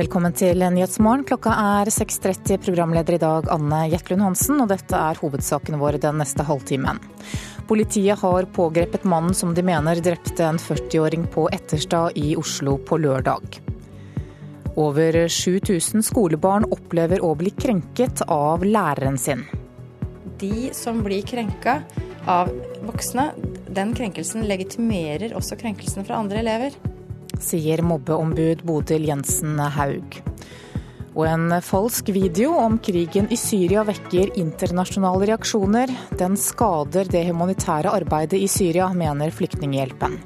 Velkommen til Nyhetsmorgen. Klokka er 6.30. Programleder i dag Anne Jetlund Hansen, og dette er hovedsakene våre den neste halvtimen. Politiet har pågrepet mannen som de mener drepte en 40-åring på Etterstad i Oslo på lørdag. Over 7000 skolebarn opplever å bli krenket av læreren sin. De som blir krenka av voksne, den krenkelsen legitimerer også krenkelsen fra andre elever sier mobbeombud Bodil Jensen Haug. Og en falsk video om krigen i Syria vekker internasjonale reaksjoner. Den skader det humanitære arbeidet i Syria, mener Flyktninghjelpen.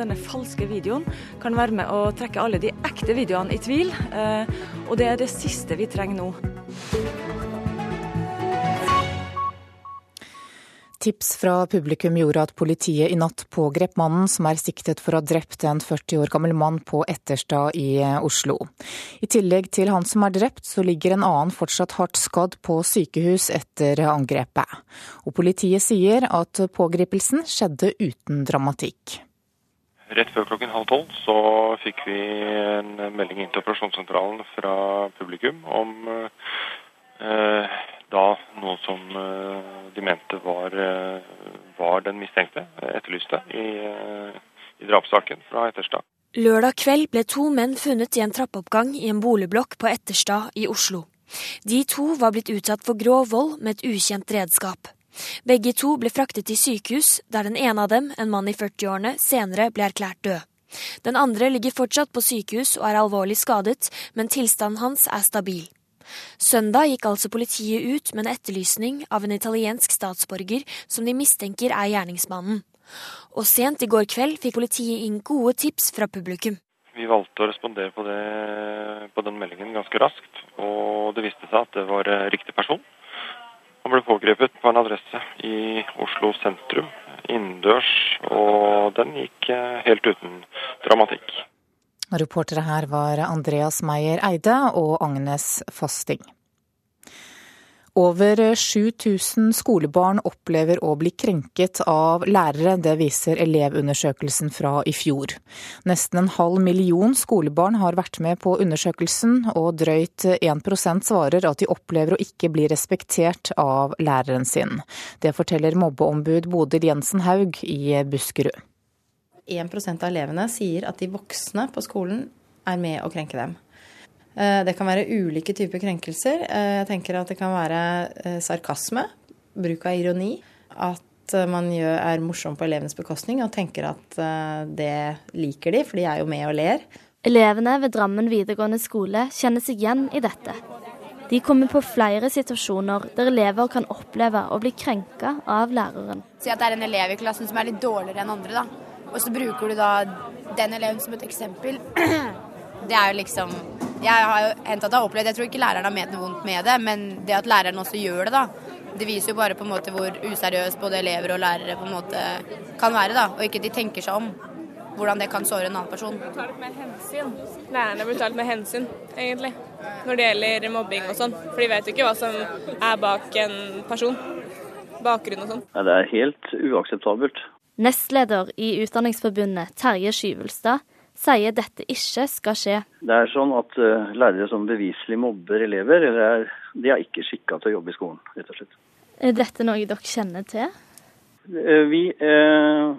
Denne falske videoen kan være med å trekke alle de ekte videoene i tvil, eh, og det er det siste vi trenger nå. Tips fra publikum gjorde at politiet i natt pågrep mannen som er siktet for å ha drept en 40 år gammel mann på Etterstad i Oslo. I tillegg til han som er drept, så ligger en annen fortsatt hardt skadd på sykehus etter angrepet. Og politiet sier at pågripelsen skjedde uten dramatikk. Rett før klokken halv tolv så fikk vi en melding inn til operasjonssentralen fra publikum om eh, da noe som eh, de mente var, eh, var den mistenkte, etterlyste, i, eh, i drapssaken fra Etterstad. Lørdag kveld ble to menn funnet i en trappeoppgang i en boligblokk på Etterstad i Oslo. De to var blitt utsatt for grov vold med et ukjent redskap. Begge to ble fraktet til sykehus, der den ene av dem, en mann i 40-årene, senere ble erklært død. Den andre ligger fortsatt på sykehus og er alvorlig skadet, men tilstanden hans er stabil. Søndag gikk altså politiet ut med en etterlysning av en italiensk statsborger som de mistenker er gjerningsmannen. Og sent i går kveld fikk politiet inn gode tips fra publikum. Vi valgte å respondere på, det, på den meldingen ganske raskt, og det viste seg at det var eh, riktig person. Han ble pågrepet på en adresse i Oslo sentrum, innendørs, og den gikk eh, helt uten dramatikk. Reportere her var Andreas Meyer Eide og Agnes Fasting. Over 7000 skolebarn opplever å bli krenket av lærere, det viser Elevundersøkelsen fra i fjor. Nesten en halv million skolebarn har vært med på undersøkelsen, og drøyt 1% svarer at de opplever å ikke bli respektert av læreren sin. Det forteller mobbeombud Bodil Jensen Haug i Buskerud. 1% av elevene sier at de voksne på skolen er med å krenke dem. Eh, det kan være ulike typer krenkelser. Eh, jeg tenker at det kan være eh, sarkasme, bruk av ironi. At man er morsom på elevenes bekostning og tenker at det liker de, for de er jo med og ler. Elevene ved Drammen videregående skole kjenner seg igjen i dette. De kommer på flere situasjoner der elever kan oppleve å bli krenka av læreren. Si at det er en elev i klassen som er litt dårligere enn andre, da og så bruker du da den eleven som et eksempel. Det er jo liksom Jeg har jo hendt at jeg har opplevd Jeg tror ikke læreren har ment noe vondt med det, men det at læreren også gjør det, da. Det viser jo bare på en måte hvor useriøs både elever og lærere på en måte kan være, da. Og ikke de tenker seg om hvordan det kan såre en annen person. Ta litt mer hensyn. Lærerne burde ta litt mer hensyn, egentlig, når det gjelder mobbing og sånn. For de vet jo ikke hva som er bak en person. Bakgrunn og sånn. Ja, det er helt uakseptabelt. Nestleder i Utdanningsforbundet, Terje Skyvelstad, sier dette ikke skal skje. Det er sånn at uh, Lærere som beviselig mobber elever, er, de er ikke skikka til å jobbe i skolen, rett og slett. Er dette noe dere kjenner til? Uh, vi uh,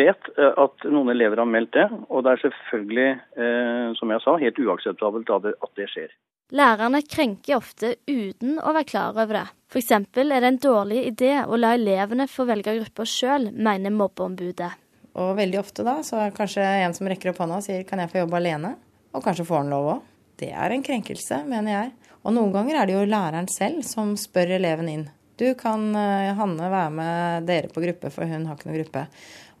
vet at noen elever har meldt det, og det er selvfølgelig, som jeg sa, helt uakseptabelt at det skjer. Lærerne krenker ofte uten å være klar over det. F.eks. er det en dårlig idé å la elevene få velge grupper sjøl, mener mobbeombudet. Og veldig ofte da, så er det kanskje en som rekker opp hånda og sier kan jeg få jobbe alene? Og kanskje får han lov òg. Det er en krenkelse, mener jeg. Og noen ganger er det jo læreren selv som spør eleven inn. Du, kan eh, Hanne være med dere på gruppe, for hun har ikke noen gruppe.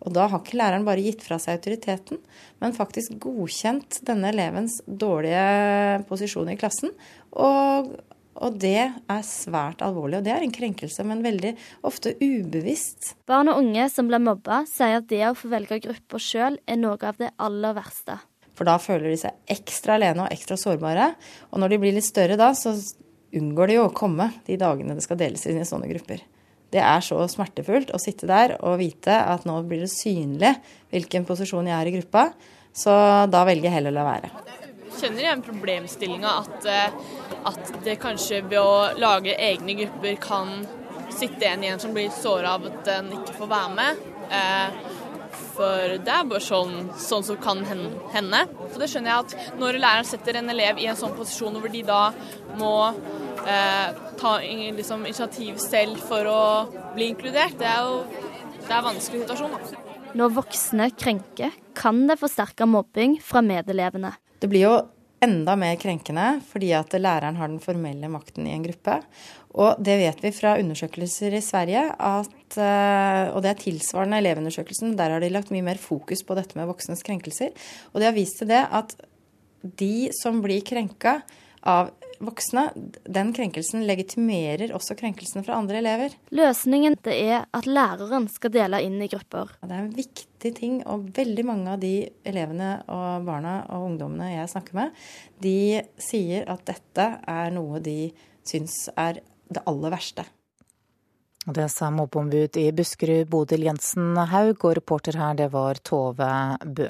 Og da har ikke læreren bare gitt fra seg autoriteten, men faktisk godkjent denne elevens dårlige posisjon i klassen. Og, og det er svært alvorlig, og det er en krenkelse, men veldig ofte ubevisst. Barn og unge som blir mobba, sier at det å få velge grupper sjøl er noe av det aller verste. For da føler de seg ekstra alene og ekstra sårbare. Og når de blir litt større da, så unngår de jo å komme de dagene det skal deles inn i sånne grupper. Det er så smertefullt å sitte der og vite at nå blir det synlig hvilken posisjon jeg er i gruppa. Så da velger jeg heller å la være. kjenner igjen problemstillinga at, eh, at det kanskje ved å lage egne grupper kan sitte en igjen som blir såra av at en ikke får være med. Eh, for det er bare sånn, sånn som kan hende. Så det skjønner jeg at når læreren setter en elev i en sånn posisjon hvor de da må eh, ta liksom, initiativ selv for å bli inkludert, det er jo det er en vanskelig situasjon. Da. Når voksne krenker, kan det forsterke mobbing fra medelevene. Det blir jo enda mer krenkende fordi at læreren har den formelle makten i en gruppe. Og det vet vi fra undersøkelser i Sverige, at, eh, og det er tilsvarende elevundersøkelsen, der har de lagt mye mer fokus på dette med voksnes krenkelser. Og de har vist til det at de som blir krenka av voksne, den krenkelsen legitimerer også krenkelsene fra andre elever. Løsningen er at læreren skal dele inn i grupper. Det er en viktig ting, og veldig mange av de elevene og barna og ungdommene jeg snakker med, de sier at dette er noe de syns er det aller verste. Det sa mobbeombud i Buskerud Bodil Jensen Haug, og reporter her det var Tove Bø.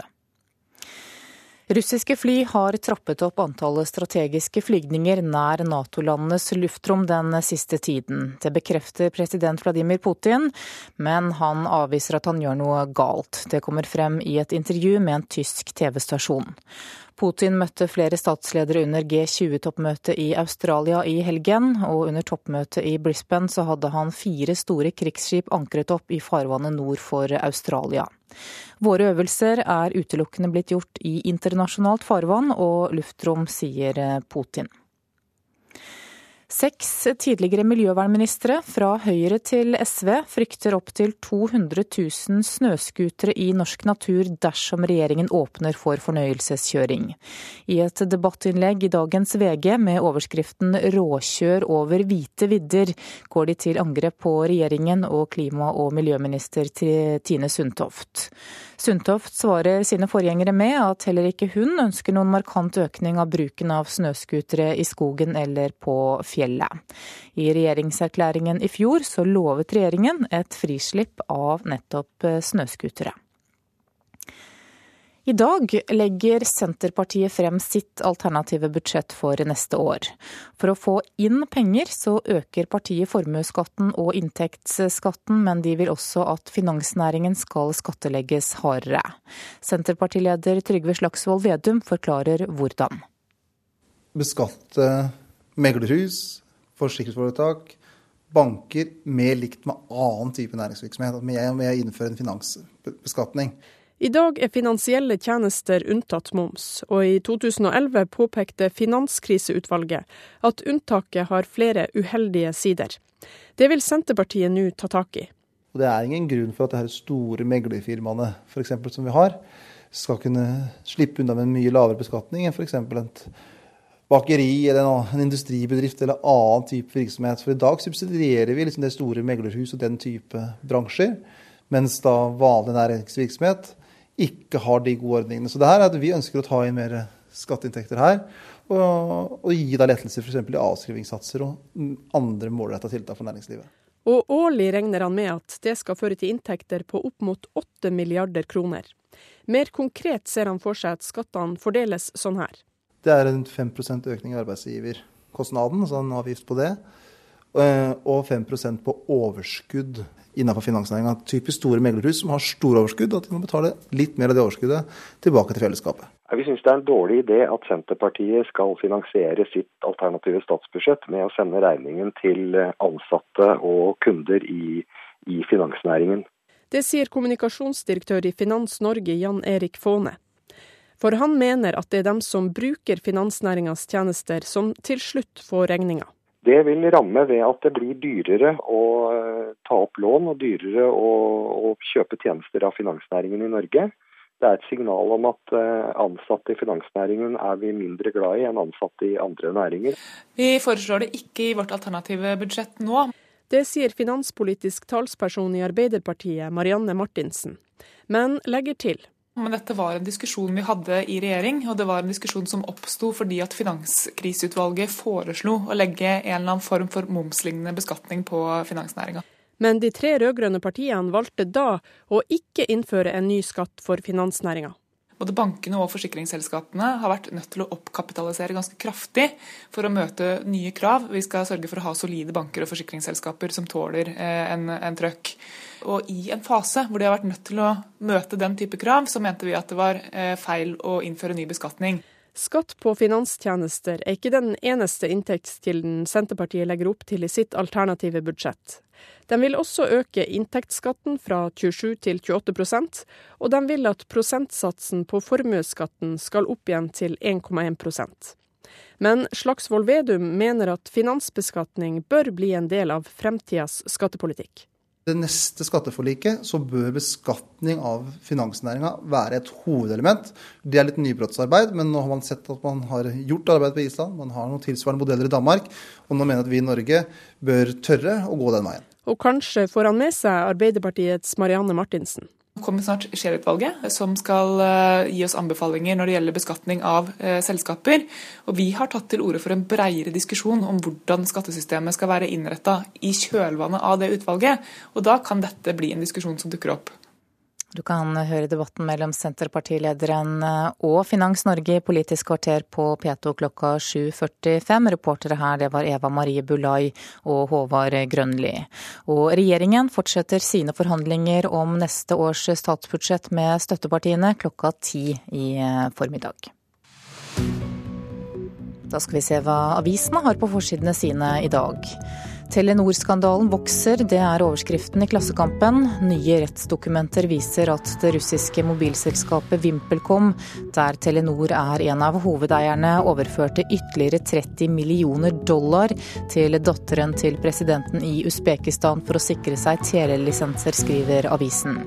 Russiske fly har trappet opp antallet strategiske flygninger nær Nato-landenes luftrom den siste tiden. Det bekrefter president Vladimir Putin, men han avviser at han gjør noe galt. Det kommer frem i et intervju med en tysk TV-stasjon. Putin møtte flere statsledere under G20-toppmøtet i Australia i helgen, og under toppmøtet i Brisbane så hadde han fire store krigsskip ankret opp i farvannet nord for Australia. Våre øvelser er utelukkende blitt gjort i internasjonalt farvann og luftrom, sier Putin. Seks tidligere miljøvernministre, fra Høyre til SV, frykter opptil 200 000 snøscootere i norsk natur dersom regjeringen åpner for fornøyelseskjøring. I et debattinnlegg i dagens VG med overskriften 'Råkjør over hvite vidder', går de til angrep på regjeringen og klima- og miljøminister Tine Sundtoft. Sundtoft svarer sine forgjengere med at heller ikke hun ønsker noen markant økning av bruken av snøscootere i skogen eller på fjellet. I regjeringserklæringen i fjor så lovet regjeringen et frislipp av nettopp snøscootere. I dag legger Senterpartiet frem sitt alternative budsjett for neste år. For å få inn penger så øker partiet formuesskatten og inntektsskatten, men de vil også at finansnæringen skal skattelegges hardere. Senterpartileder Trygve Slagsvold Vedum forklarer hvordan. Beskatte meglerhus, forsikringsforetak, banker mer likt med annen type næringsvirksomhet. Med å innføre en finansbeskatning. I dag er finansielle tjenester unntatt moms, og i 2011 påpekte Finanskriseutvalget at unntaket har flere uheldige sider. Det vil Senterpartiet nå ta tak i. Det er ingen grunn for at de store meglerfirmaene for eksempel, som vi har, skal kunne slippe unna med en mye lavere beskatning enn f.eks. et bakeri eller en, industribedrift eller annen type virksomhet. For i dag subsidierer vi liksom det store meglerhus og den type bransjer, mens da vanlig næringsvirksomhet ikke har de gode ordningene. Så det her er at vi ønsker å ta inn mer skatteinntekter her. Og, og gi da lettelser f.eks. i avskrivingssatser og andre målretta tiltak for næringslivet. Og årlig regner han med at det skal føre til inntekter på opp mot 8 milliarder kroner. Mer konkret ser han for seg at skattene fordeles sånn her. Det er en 5% økning i arbeidsgiverkostnaden, altså en avgift på det. Eh, og 5% på overskudd innenfor finansnæringa. Typisk store meglerhus som har store overskudd, at de må betale litt mer av det overskuddet tilbake til fellesskapet. Vi syns det er en dårlig idé at Senterpartiet skal finansiere sitt alternative statsbudsjett med å sende regningen til ansatte og kunder i, i finansnæringen. Det sier kommunikasjonsdirektør i Finans Norge, Jan Erik Faane. For han mener at det er dem som bruker finansnæringas tjenester som til slutt får regninga. Det vil ramme ved at det blir dyrere å eh, ta opp lån og dyrere å, å, kjøpe tjenester av finansnæringen i Norge. Det er et signal om at eh, ansatte i finansnæringen er vi mindre glad i enn ansatte i andre næringer. Vi foreslår det ikke i vårt alternative budsjett nå. Det sier finanspolitisk talsperson i Arbeiderpartiet, Marianne Martinsen, men legger til men dette var en diskusjon vi hadde i regjering, og det var en diskusjon som oppsto fordi at Finanskriseutvalget foreslo å legge en eller annen form for momslignende beskatning på finansnæringa. Men de tre rød-grønne partiene valgte da å ikke innføre en ny skatt for finansnæringa. Både bankene og forsikringsselskapene har vært nødt til å oppkapitalisere ganske kraftig for å møte nye krav. Vi skal sørge for å ha solide banker og forsikringsselskaper som tåler eh, en, en trøkk. Og i en fase hvor de har vært nødt til å møte den type krav, så mente vi at det var eh, feil å innføre ny beskatning. Skatt på finanstjenester er ikke den eneste inntektskilden Senterpartiet legger opp til i sitt alternative budsjett. De vil også øke inntektsskatten fra 27 til 28% og de vil at prosentsatsen på formuesskatten skal opp igjen til 1,1% Men Slagsvold Vedum mener at finansbeskatning bør bli en del av fremtidas skattepolitikk det neste skatteforliket så bør beskatning av finansnæringa være et hovedelement. Det er litt nybrottsarbeid, men nå har man sett at man har gjort arbeid på Island. Man har noen tilsvarende modeller i Danmark, og nå mener jeg at vi i Norge bør tørre å gå den veien. Og kanskje får han med seg Arbeiderpartiets Marianne Martinsen. Kommer snart Scheel-utvalget, som skal uh, gi oss anbefalinger når det gjelder beskatning av uh, selskaper. Og vi har tatt til orde for en bredere diskusjon om hvordan skattesystemet skal være innretta i kjølvannet av det utvalget. Og da kan dette bli en diskusjon som dukker opp. Du kan høre debatten mellom Senterpartilederen eh, og Finans Norge i Politisk kvarter på P2 klokka 7.45. Reportere her det var Eva Marie Bulai og Håvard Grønli. Og regjeringen fortsetter sine forhandlinger om neste års statsbudsjett med støttepartiene klokka ti i eh, formiddag. Da skal vi se hva avisene har på forsidene sine i dag. Telenor-skandalen vokser, det er overskriften i Klassekampen. Nye rettsdokumenter viser at det russiske mobilselskapet VimpelCom, der Telenor er en av hovedeierne, overførte ytterligere 30 millioner dollar til datteren til presidenten i Usbekistan for å sikre seg telelisenser, skriver avisen.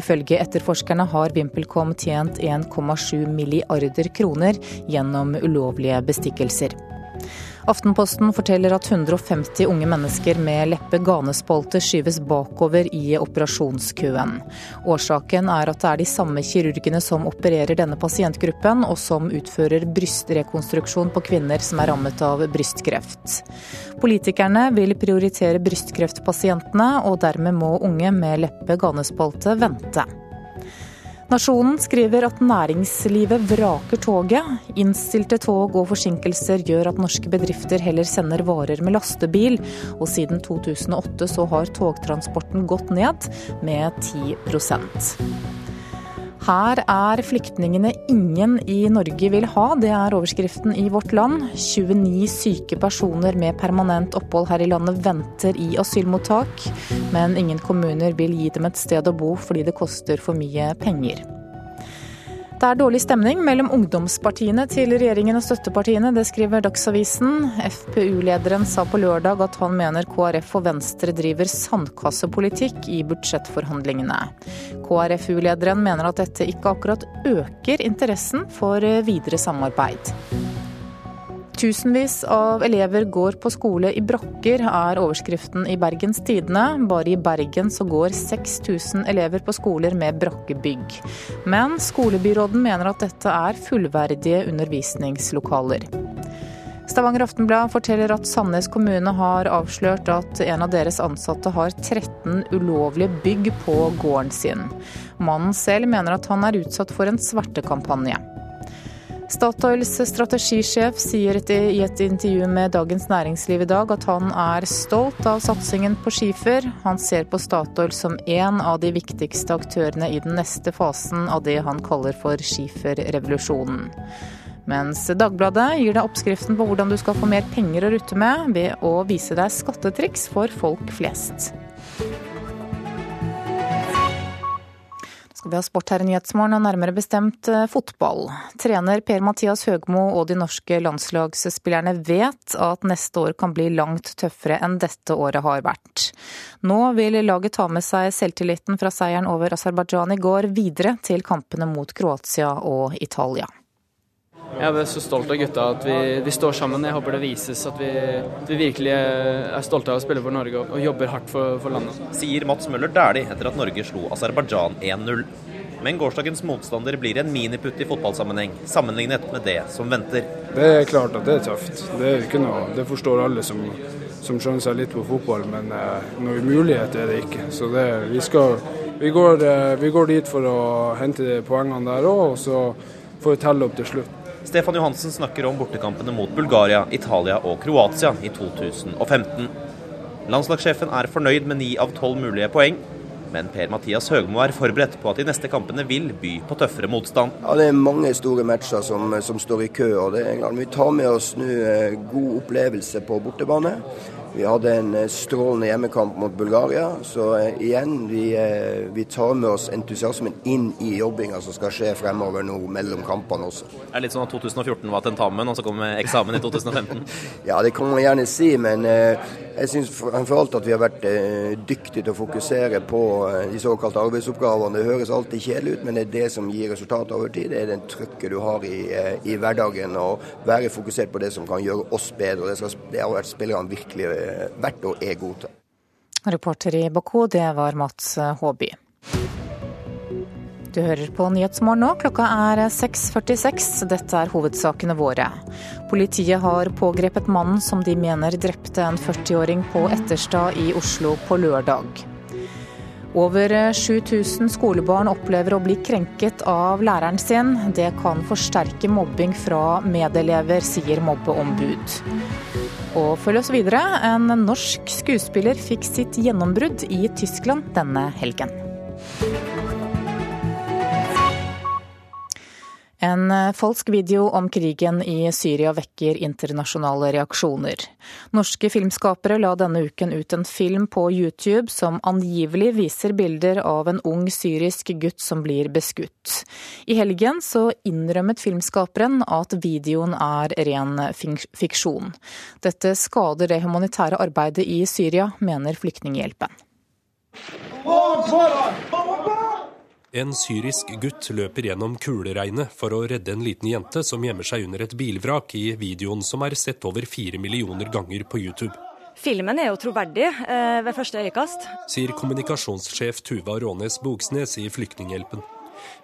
Ifølge etterforskerne har VimpelCom tjent 1,7 milliarder kroner gjennom ulovlige bestikkelser. Aftenposten forteller at 150 unge mennesker med leppe-ganespalte skyves bakover i operasjonskøen. Årsaken er at det er de samme kirurgene som opererer denne pasientgruppen, og som utfører brystrekonstruksjon på kvinner som er rammet av brystkreft. Politikerne vil prioritere brystkreftpasientene, og dermed må unge med leppe-ganespalte vente. Nasjonen skriver at næringslivet vraker toget. Innstilte tog og forsinkelser gjør at norske bedrifter heller sender varer med lastebil, og siden 2008 så har togtransporten gått ned med 10 her er flyktningene ingen i Norge vil ha, det er overskriften i Vårt Land. 29 syke personer med permanent opphold her i landet venter i asylmottak, men ingen kommuner vil gi dem et sted å bo fordi det koster for mye penger. Det er dårlig stemning mellom ungdomspartiene til regjeringen og støttepartiene. Det skriver Dagsavisen. FpU-lederen sa på lørdag at han mener KrF og Venstre driver sandkassepolitikk i budsjettforhandlingene. KrFU-lederen mener at dette ikke akkurat øker interessen for videre samarbeid. Tusenvis av elever går på skole i brokker, er overskriften i Bergens Tidende. Bare i Bergen så går 6000 elever på skoler med brakkebygg. Men skolebyråden mener at dette er fullverdige undervisningslokaler. Stavanger Aftenblad forteller at Sandnes kommune har avslørt at en av deres ansatte har 13 ulovlige bygg på gården sin. Mannen selv mener at han er utsatt for en svertekampanje. Statoils strategisjef sier i et intervju med Dagens Næringsliv i dag at han er stolt av satsingen på skifer. Han ser på Statoil som en av de viktigste aktørene i den neste fasen av det han kaller for skiferrevolusjonen. Mens Dagbladet gir deg oppskriften på hvordan du skal få mer penger å rutte med ved å vise deg skattetriks for folk flest. Skal vi ha sport her i Nyhetsmorgen, og nærmere bestemt eh, fotball. Trener Per-Mathias Høgmo og de norske landslagsspillerne vet at neste år kan bli langt tøffere enn dette året har vært. Nå vil laget ta med seg selvtilliten fra seieren over Aserbajdsjan i går videre til kampene mot Kroatia og Italia. Jeg er så stolt av gutta at vi, vi, står sammen. Jeg håper det vises at vi, vi, virkelig er stolte av å spille for Norge og, og jobber hardt for, for, landet. Sier Mats Møller Dæhlie etter at Norge slo Aserbajdsjan 1-0. men gårsdagens motstander blir en miniputt i fotballsammenheng, sammenlignet med det som venter. Det er klart at det er tøft. Det, er ikke noe, det forstår alle som, som skjønner seg litt på fotball, men eh, noe mulighet er det ikke. Så det, vi, skal, vi, går, eh, vi, går, dit for å hente poengene der òg, og så får vi telle opp til slutt. Stefan Johansen snakker om bortekampene mot Bulgaria, Italia og Kroatia i 2015. Landslagssjefen er fornøyd med ni av tolv mulige poeng, men Per-Mathias Høgmo er forberedt på at de neste kampene vil by på tøffere motstand. Ja, Det er mange store matcher som, som står i kø. og det er Vi tar med oss nå eh, god opplevelse på bortebane. Vi hadde en eh, strålende hjemmekamp mot Bulgaria. Så eh, igjen, vi, eh, vi, tar med oss entusiasmen inn i jobbinga som skal skje fremover nå mellom kampene også. Det er litt sånn at 2014 var tentamen, og så kom eksamen i 2015? ja, det kan man gjerne si, men jeg syns fremfor alt at vi har vært dyktige til å fokusere på de såkalte arbeidsoppgavene. Det høres alltid kjedelig ut, men det er det som gir resultat over tid. Det er den trøkket du har i, i hverdagen, og være fokusert på det som kan gjøre oss bedre. Det, skal, det har vært spillerne virkelig vært og er gode til. Reporter i Baku, det var Mats Håby. Du hører på Nyhetsmorgen nå. Klokka er 6.46. Dette er hovedsakene våre. Politiet har pågrepet mannen som de mener drepte en 40-åring på Etterstad i Oslo på lørdag. Over 7000 skolebarn opplever å bli krenket av læreren sin. Det kan forsterke mobbing fra medelever, sier mobbeombud. Og følg oss videre. En norsk skuespiller fikk sitt gjennombrudd i Tyskland denne helgen. En falsk video om krigen i Syria vekker internasjonale reaksjoner. Norske filmskapere la denne uken ut en film på YouTube som angivelig viser bilder av en ung syrisk gutt som blir beskutt. I helgen så innrømmet filmskaperen at videoen er ren fiksjon. Dette skader det humanitære arbeidet i Syria, mener Flyktninghjelpen. En syrisk gutt løper gjennom kuleregnet for å redde en liten jente som gjemmer seg under et bilvrak i videoen som er sett over fire millioner ganger på YouTube. Filmen er jo troverdig eh, ved første øyekast. Sier kommunikasjonssjef Tuva Rånes Bogsnes i Flyktninghjelpen.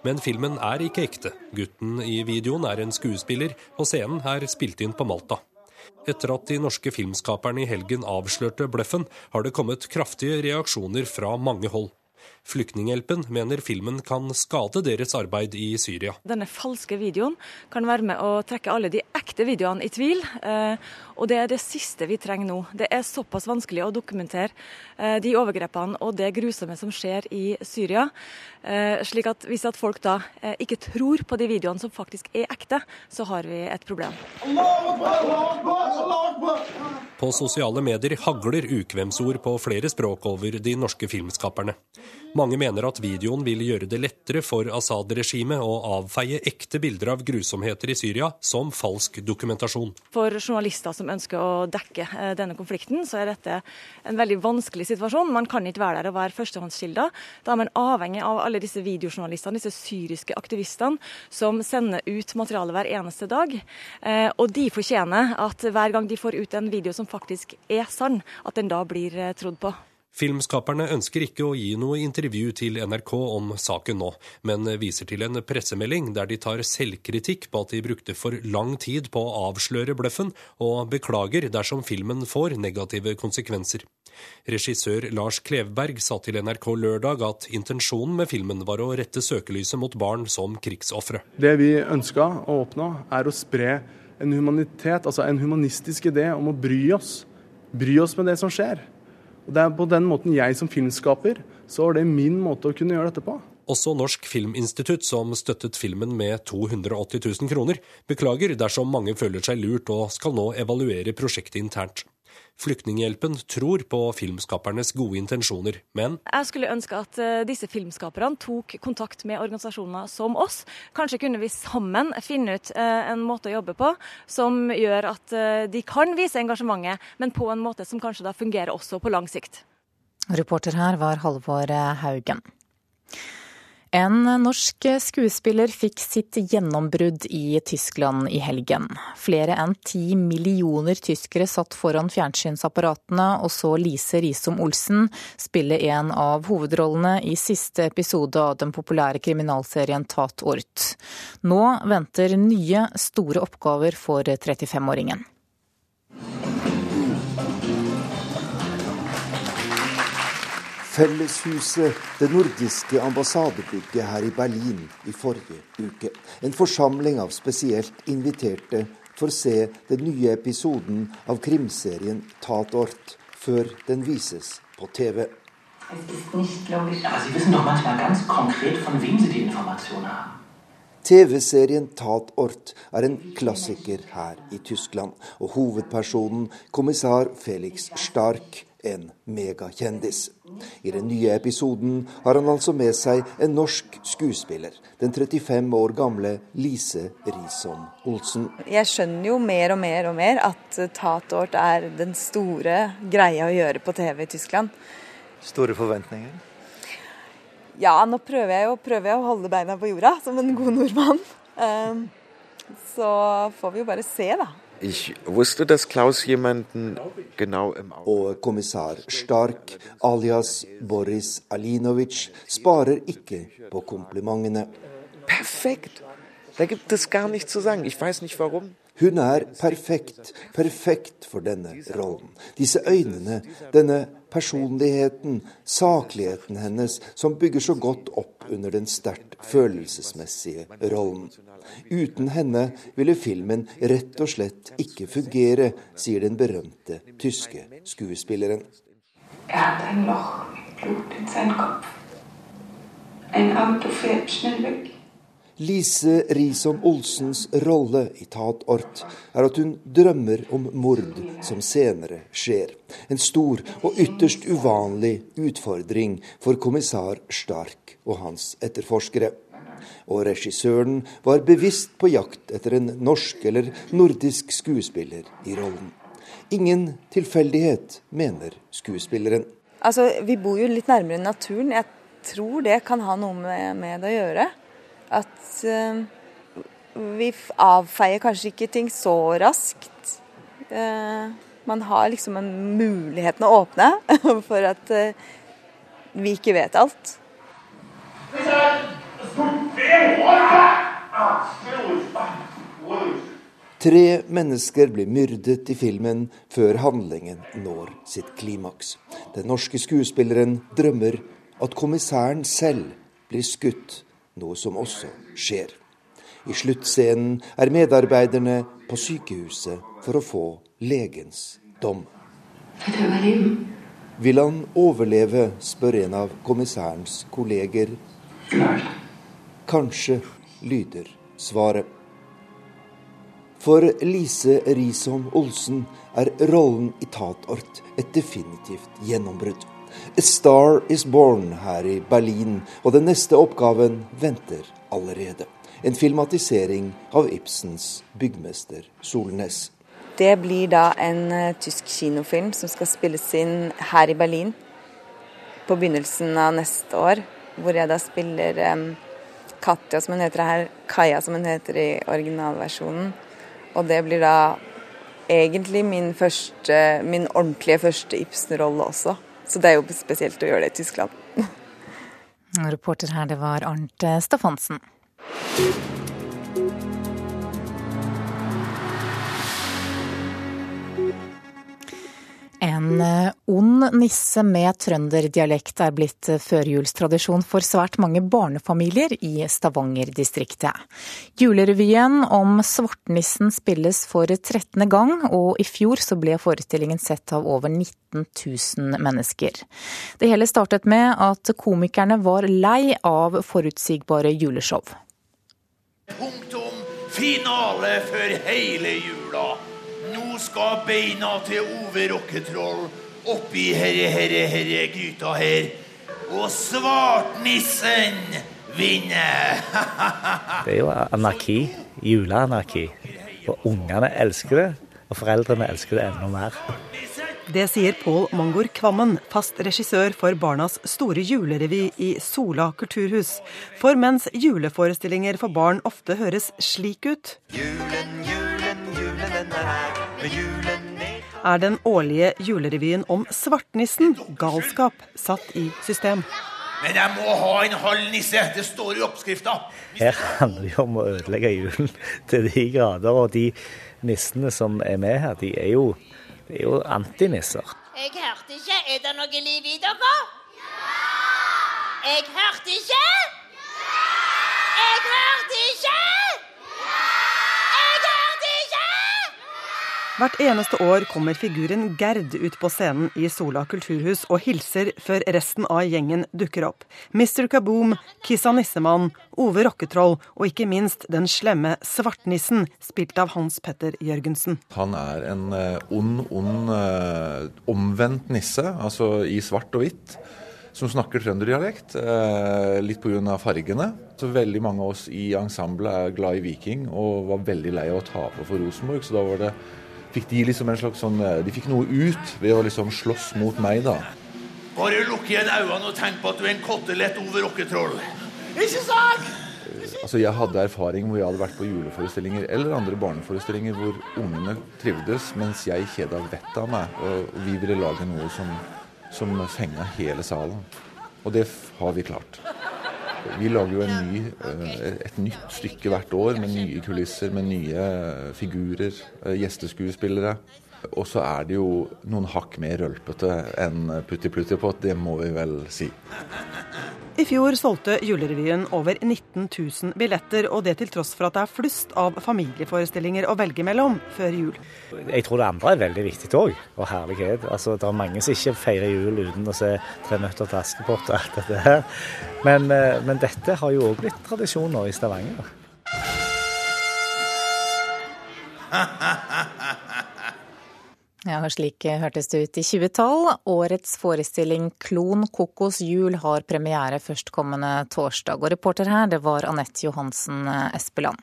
Men filmen er ikke ekte. Gutten i videoen er en skuespiller, og scenen er spilt inn på Malta. Etter at de norske filmskaperne i helgen avslørte bløffen, har det kommet kraftige reaksjoner fra mange hold. Flyktninghjelpen mener filmen kan skade deres arbeid i Syria. Denne falske videoen kan være med å trekke alle de ekte videoene i tvil. Eh, og det er det siste vi trenger nå. Det er såpass vanskelig å dokumentere eh, de overgrepene og det grusomme som skjer i Syria. Eh, slik at hvis at folk da ikke tror på de videoene som faktisk er ekte, så har vi et problem. På sosiale medier hagler ukvemsord på flere språk over de norske filmskaperne. Mange mener at videoen vil gjøre det lettere for Assad-regimet å avfeie ekte bilder av grusomheter i Syria som falsk dokumentasjon. For journalister som ønsker å dekke eh, denne konflikten, så er dette en veldig vanskelig situasjon. Man kan ikke være der og være førstehåndskilder. Da er man avhengig av alle disse videojournalistene, disse syriske aktivistene, som sender ut materiale hver eneste dag. Eh, og de fortjener at hver gang de får ut en video som faktisk er sann, at den da blir eh, trodd på. Filmskaperne ønsker ikke å gi noe intervju til NRK om saken nå, men viser til en pressemelding der de tar selvkritikk på at de brukte for lang tid på å avsløre bløffen, og beklager dersom filmen får negative konsekvenser. Regissør Lars Klevberg sa til NRK lørdag at intensjonen med filmen var å rette søkelyset mot barn som krigsofre. Det vi ønska å oppnå, er å spre en humanitet, altså en humanistisk idé om å bry oss. Bry oss med det som skjer. Og Det er på den måten jeg som filmskaper, så er det min måte å kunne gjøre dette på. Også Norsk Filminstitutt, som støttet filmen med 280 000 kroner, beklager dersom mange føler seg lurt og skal nå evaluere prosjektet internt. Flyktninghjelpen tror på filmskapernes gode intensjoner, men Jeg skulle ønske at uh, disse filmskaperne tok kontakt med organisasjoner som oss. Kanskje kunne vi sammen finne ut uh, en måte å jobbe på som gjør at uh, de kan vise engasjementet, men på en måte som kanskje da fungerer også på lang sikt. Reporter her var Halvor Haugen. En norsk skuespiller fikk sitt gjennombrudd i Tyskland i helgen. Flere enn ti millioner tyskere satt foran fjernsynsapparatene og så Lise Risom Olsen spille en av hovedrollene i siste episode av den populære kriminalserien Tatort. Nå venter nye, store oppgaver for 35-åringen. Felleshuset, det nordiske ambassadebygget her i Berlin i forrige uke. En forsamling av spesielt inviterte får se den nye episoden av krimserien Tatort før den vises på TV. TV-serien Tatort er en klassiker her i Tyskland, og hovedpersonen, kommissar Felix Stark, en megakjendis. I den nye episoden har han altså med seg en norsk skuespiller, den 35 år gamle Lise Risom Olsen. Jeg skjønner jo mer og mer og mer at Tatort er den store greia å gjøre på TV i Tyskland. Store forventninger? Ja, nå prøver jeg, jo, prøver jeg å holde beina på jorda som en god nordmann. Ehm, så får vi jo bare se, da. Ich wusste, dass Klaus jemanden genau im Og kommissær Stark, alias Boris Alinovic, sparer ikke på komplimentene. Perfekt! Da gibt es gar nichts zu sagen. Ich weiß nicht warum. Hun er perfekt, perfekt for denne rollen. Disse øynene, denne personligheten, sakligheten hennes, som bygger så godt opp under den sterkt følelsesmessige rollen. Uten henne ville filmen rett og slett ikke fungere, sier den berømte tyske skuespilleren. Er. Lise Risom Olsens rolle i Tatort er at hun drømmer om mord som senere skjer. En stor og ytterst uvanlig utfordring for kommissær Stark og hans etterforskere. Og regissøren var bevisst på jakt etter en norsk eller nordisk skuespiller i rollen. Ingen tilfeldighet, mener skuespilleren. Altså, Vi bor jo litt nærmere naturen. Jeg tror det kan ha noe med, med det å gjøre. At uh, vi avfeier kanskje ikke ting så raskt. Uh, man har liksom en muligheten å åpne for at uh, vi ikke vet alt. Tre mennesker blir myrdet i filmen før handlingen når sitt klimaks. Den norske skuespilleren drømmer at kommissæren selv blir skutt, noe som også skjer. I sluttscenen er medarbeiderne på sykehuset for å få legens dom. Vil han overleve, spør en av kommissærens kolleger. Kanskje, lyder svaret. For Lise Risholm Olsen er rollen i Tatort et definitivt gjennombrudd. A Star Is Born her i Berlin, og den neste oppgaven venter allerede. En filmatisering av Ibsens 'Byggmester Solnes'. Det blir da en uh, tysk kinofilm som skal spilles inn her i Berlin på begynnelsen av neste år. Hvor jeg da spiller um, Katja, som hun heter her, Kaja, som hun heter i originalversjonen. Og det blir da egentlig min, første, min ordentlige første Ibsen-rolle også. Så det er jo spesielt å gjøre det i Tyskland. Reporter her, det var Arnt Stefansen. En eh, ond nisse med trønderdialekt er blitt førjulstradisjon for svært mange barnefamilier i Stavanger-distriktet. Julerevyen om Svartnissen spilles for 13. gang, og i fjor så ble forestillingen sett av over 19 000 mennesker. Det hele startet med at komikerne var lei av forutsigbare juleshow. Punktum finale for hele jula. Nå skal beina til Ove Rokketroll oppi herre, herre, herre gryta her. Og svartnissen vinner! det er jo anarki. Juleanarki. Og ungene elsker det. Og foreldrene elsker det enda mer. Det sier Pål Mangor Kvammen, fast regissør for Barnas store julerevy i Sola kulturhus. For mens juleforestillinger for barn ofte høres slik ut Julen, julen, julen, er her, med julen er den årlige julerevyen om svartnissen galskap satt i system. Men jeg må ha en halv nisse! Det står i oppskrifta. Her handler det jo om å ødelegge julen til de grader. Og de nissene som er med her, de er jo de er jo antinisser. Jeg hørte ikke. Er det noe liv i dere? Jeg hørte ikke. Ja! Jeg hørte ikke. Jeg hørte ikke. Hvert eneste år kommer figuren Gerd ut på scenen i Sola kulturhus og hilser før resten av gjengen dukker opp. Mr. Kaboom, Kissa Nissemann, Ove Rocketroll og ikke minst den slemme Svartnissen, spilt av Hans Petter Jørgensen. Han er en eh, ond, ond, eh, omvendt nisse, altså i svart og hvitt. Som snakker trønderdialekt, eh, litt pga. fargene. Så Veldig mange av oss i ensemblet er glad i Viking og var veldig lei av å tape for Rosenborg. Så da var det fikk de liksom en slags sånn De fikk noe ut ved å liksom slåss mot meg, da. Bare lukk igjen øynene og tenk på at du er en kotelett over rocketroll. Ikke sant? Altså Jeg hadde erfaring hvor jeg hadde vært på juleforestillinger eller andre barneforestillinger hvor ungene trivdes, mens jeg kjeda vettet av meg. Og vi ville lage noe som, som fenga hele salen. Og det har vi klart. Vi lager jo ny, et nytt stykke hvert år med nye kulisser, med nye figurer, gjesteskuespillere. Og så er det jo noen hakk mer rølpete enn Putti Plutti på, det må vi vel si. I fjor solgte julerevyen over 19 000 billetter, og det til tross for at det er flust av familieforestillinger å velge mellom før jul. Jeg tror det andre er veldig viktig òg, og herlighet. Altså, det er mange som ikke feirer jul uten å se 'Tre nøtter til Askepott' og alt dette her. Men, men dette har jo òg blitt tradisjoner i Stavanger. Ja, slik hørtes det ut i 2012. Årets forestilling Klon kokos jul har premiere førstkommende torsdag. Og reporter her, det var Anette Johansen Espeland.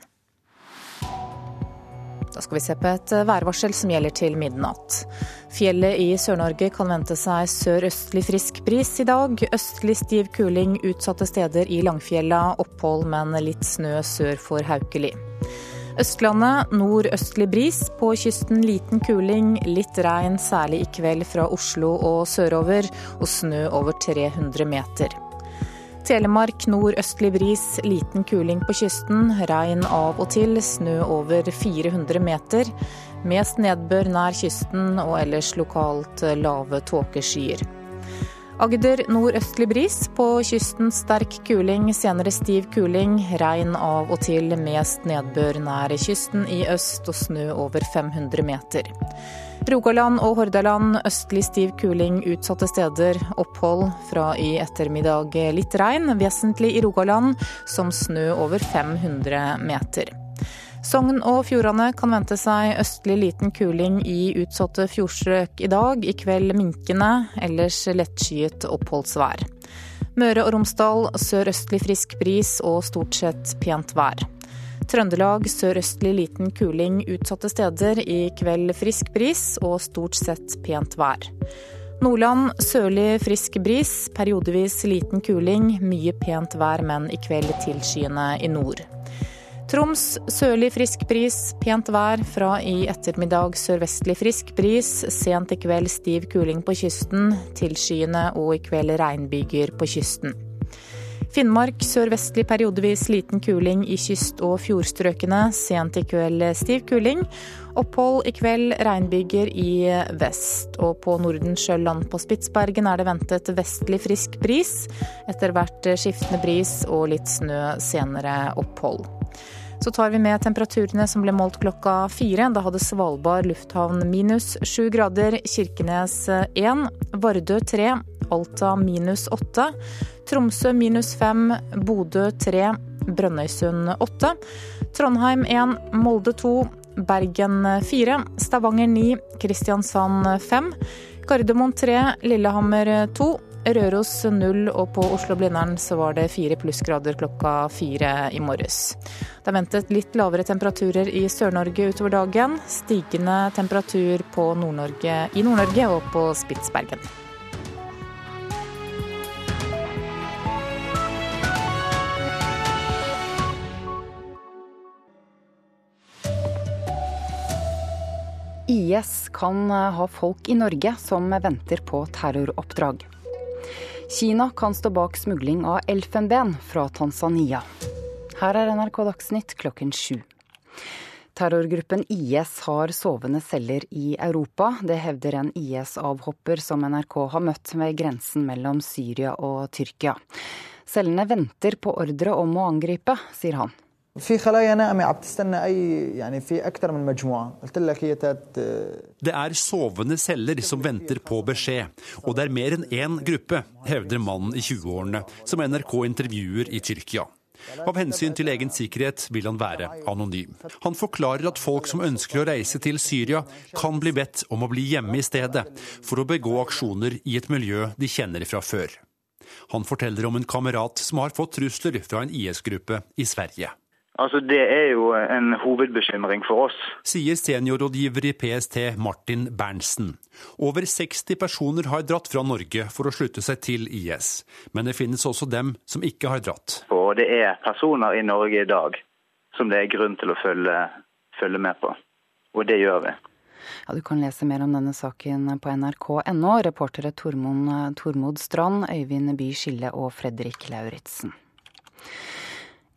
Da skal vi se på et værvarsel som gjelder til midnatt. Fjellet i Sør-Norge kan vente seg sørøstlig frisk bris i dag. Østlig stiv kuling utsatte steder i Langfjella. Opphold, men litt snø sør for Haukeli. Østlandet nordøstlig bris, på kysten liten kuling, litt regn særlig i kveld fra Oslo og sørover, og snø over 300 meter. Telemark nordøstlig bris, liten kuling på kysten, regn av og til, snø over 400 meter. Mest nedbør nær kysten og ellers lokalt lave tåkeskyer. Agder nordøstlig bris, på kysten sterk kuling, senere stiv kuling. Regn av og til, mest nedbør nær kysten i øst og snø over 500 meter. Rogaland og Hordaland østlig stiv kuling utsatte steder. Opphold fra i ettermiddag litt regn, vesentlig i Rogaland, som snø over 500 meter. Sogn og Fjordane kan vente seg østlig liten kuling i utsatte fjordstrøk i dag. I kveld minkende, ellers lettskyet oppholdsvær. Møre og Romsdal sørøstlig frisk bris og stort sett pent vær. Trøndelag sørøstlig liten kuling utsatte steder. I kveld frisk bris og stort sett pent vær. Nordland sørlig frisk bris, periodevis liten kuling. Mye pent vær, men i kveld tilskyende i nord. Troms sørlig frisk bris, pent vær. Fra i ettermiddag sørvestlig frisk bris. Sent i kveld stiv kuling på kysten. Tilskyende og i kveld regnbyger på kysten. Finnmark sørvestlig periodevis liten kuling i kyst- og fjordstrøkene. Sent i kveld stiv kuling. Opphold i kveld regnbyger i vest. Og på Nordensjøland på Spitsbergen er det ventet vestlig frisk bris. Etter hvert skiftende bris og litt snø, senere opphold. Så tar vi med temperaturene som ble målt klokka fire. Da hadde Svalbard lufthavn minus sju grader, Kirkenes én, Vardø tre, Alta minus åtte, Tromsø minus fem, Bodø tre, Brønnøysund åtte, Trondheim én, Molde to, Bergen fire, Stavanger ni, Kristiansand fem, Gardermoen tre, Lillehammer to, Røros null, og på Oslo-Blindern så var det fire plussgrader klokka fire i morges. Det er ventet litt lavere temperaturer i Sør-Norge utover dagen. Stigende temperatur Nord i Nord-Norge og på Spitsbergen. IS kan ha folk i Norge som venter på terroroppdrag. Kina kan stå bak smugling av elfenben fra Tanzania. Her er NRK Dagsnytt klokken sju. Terrorgruppen IS har sovende celler i Europa. Det hevder en IS-avhopper som NRK har møtt ved grensen mellom Syria og Tyrkia. Cellene venter på ordre om å angripe, sier han. في خلايا نائمة عم تستنى أي يعني في أكثر من مجموعة قلت لك هي تات Det er sovende celler som venter på beskjed, og det er mer enn én gruppe, hevder mannen i 20-årene som NRK intervjuer i Tyrkia. Av hensyn til egen sikkerhet vil han være anonym. Han forklarer at folk som ønsker å reise til Syria, kan bli bedt om å bli hjemme i stedet, for å begå aksjoner i et miljø de kjenner fra før. Han forteller om en kamerat som har fått trusler fra en IS-gruppe i Sverige. Altså, Det er jo en hovedbekymring for oss. Sier seniorrådgiver i PST Martin Berntsen. Over 60 personer har dratt fra Norge for å slutte seg til IS. Men det finnes også dem som ikke har dratt. Og det er personer i Norge i dag som det er grunn til å følge, følge med på. Og det gjør vi. Ja, du kan lese mer om denne saken på nrk.no. Reportere Tormod Strand, Øyvind By Skille og Fredrik Lauritzen.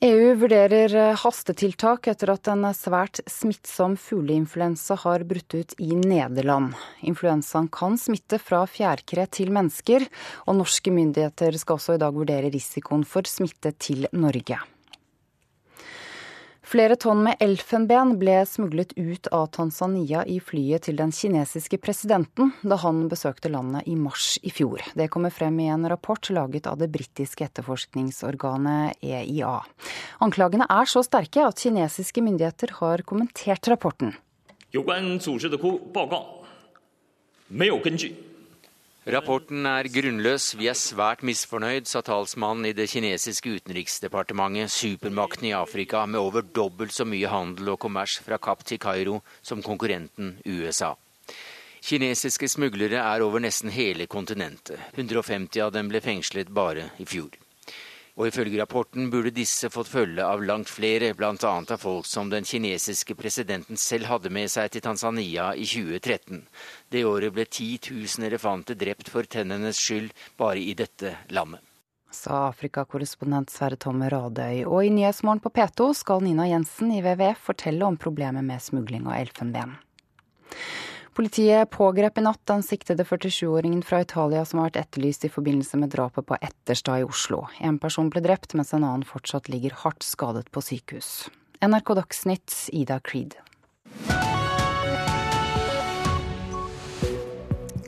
EU vurderer eh, hastetiltak etter at en svært smittsom fugleinfluensa har brutt ut i Nederland. Influensaen kan smitte fra fjærkre til mennesker, og norske myndigheter skal også i dag vurdere risikoen for smitte til Norge. Flere tonn med elfenben ble smuglet ut av Tanzania i flyet til den kinesiske presidenten da han besøkte landet i mars i fjor. Det kommer frem i en rapport laget av det britiske etterforskningsorganet EIA. Anklagene er så sterke at kinesiske myndigheter har kommentert rapporten. 有关组织的报告没有根据。 Rapporten er grunnløs, vi er svært misfornøyd, sa talsmannen i det kinesiske utenriksdepartementet, supermakten i Afrika med over dobbelt så mye handel og kommers fra Kapp til Kairo som konkurrenten USA. Kinesiske smuglere er over nesten hele kontinentet. 150 av dem ble fengslet bare i fjor. Og ifølge rapporten burde disse fått følge av langt flere, bl.a. av folk som den kinesiske presidenten selv hadde med seg til Tanzania i 2013. Det året ble 10 000 elefanter drept for tennenes skyld bare i dette landet. Sa Afrikakorrespondent Sverre Tomme Radøy. Og i Nyhetsmorgen på P2 skal Nina Jensen i WWF fortelle om problemet med smugling av elfenben. Politiet pågrep i natt den siktede 47-åringen fra Italia som har vært etterlyst i forbindelse med drapet på Etterstad i Oslo. En person ble drept, mens en annen fortsatt ligger hardt skadet på sykehus. NRK Dagsnytt, Ida Creed.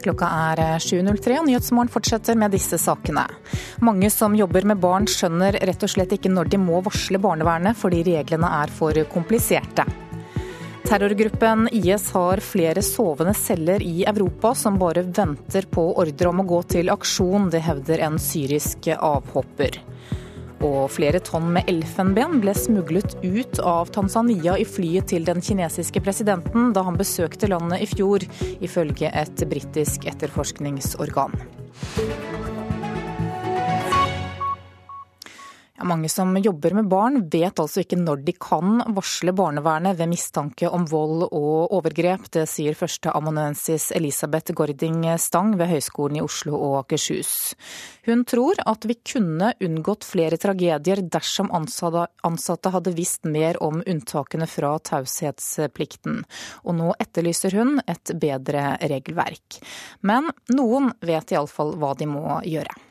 Klokka er 7.03 og Nyhetsmorgen fortsetter med disse sakene. Mange som jobber med barn skjønner rett og slett ikke når de må varsle barnevernet fordi reglene er for kompliserte. Terrorgruppen IS har flere sovende celler i Europa som bare venter på ordre om å gå til aksjon. Det hevder en syrisk avhopper. Og flere tonn med elfenben ble smuglet ut av Tanzania i flyet til den kinesiske presidenten da han besøkte landet i fjor, ifølge et britisk etterforskningsorgan. Mange som jobber med barn vet altså ikke når de kan varsle barnevernet ved mistanke om vold og overgrep. Det sier førsteamanuensis Elisabeth Gording Stang ved Høgskolen i Oslo og Akershus. Hun tror at vi kunne unngått flere tragedier dersom ansatte hadde visst mer om unntakene fra taushetsplikten. Og nå etterlyser hun et bedre regelverk. Men noen vet iallfall hva de må gjøre.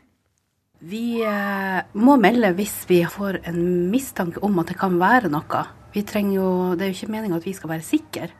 Vi eh, må melde hvis vi får en mistanke om at det kan være noe. Vi jo, det er jo ikke meninga at vi skal være sikre.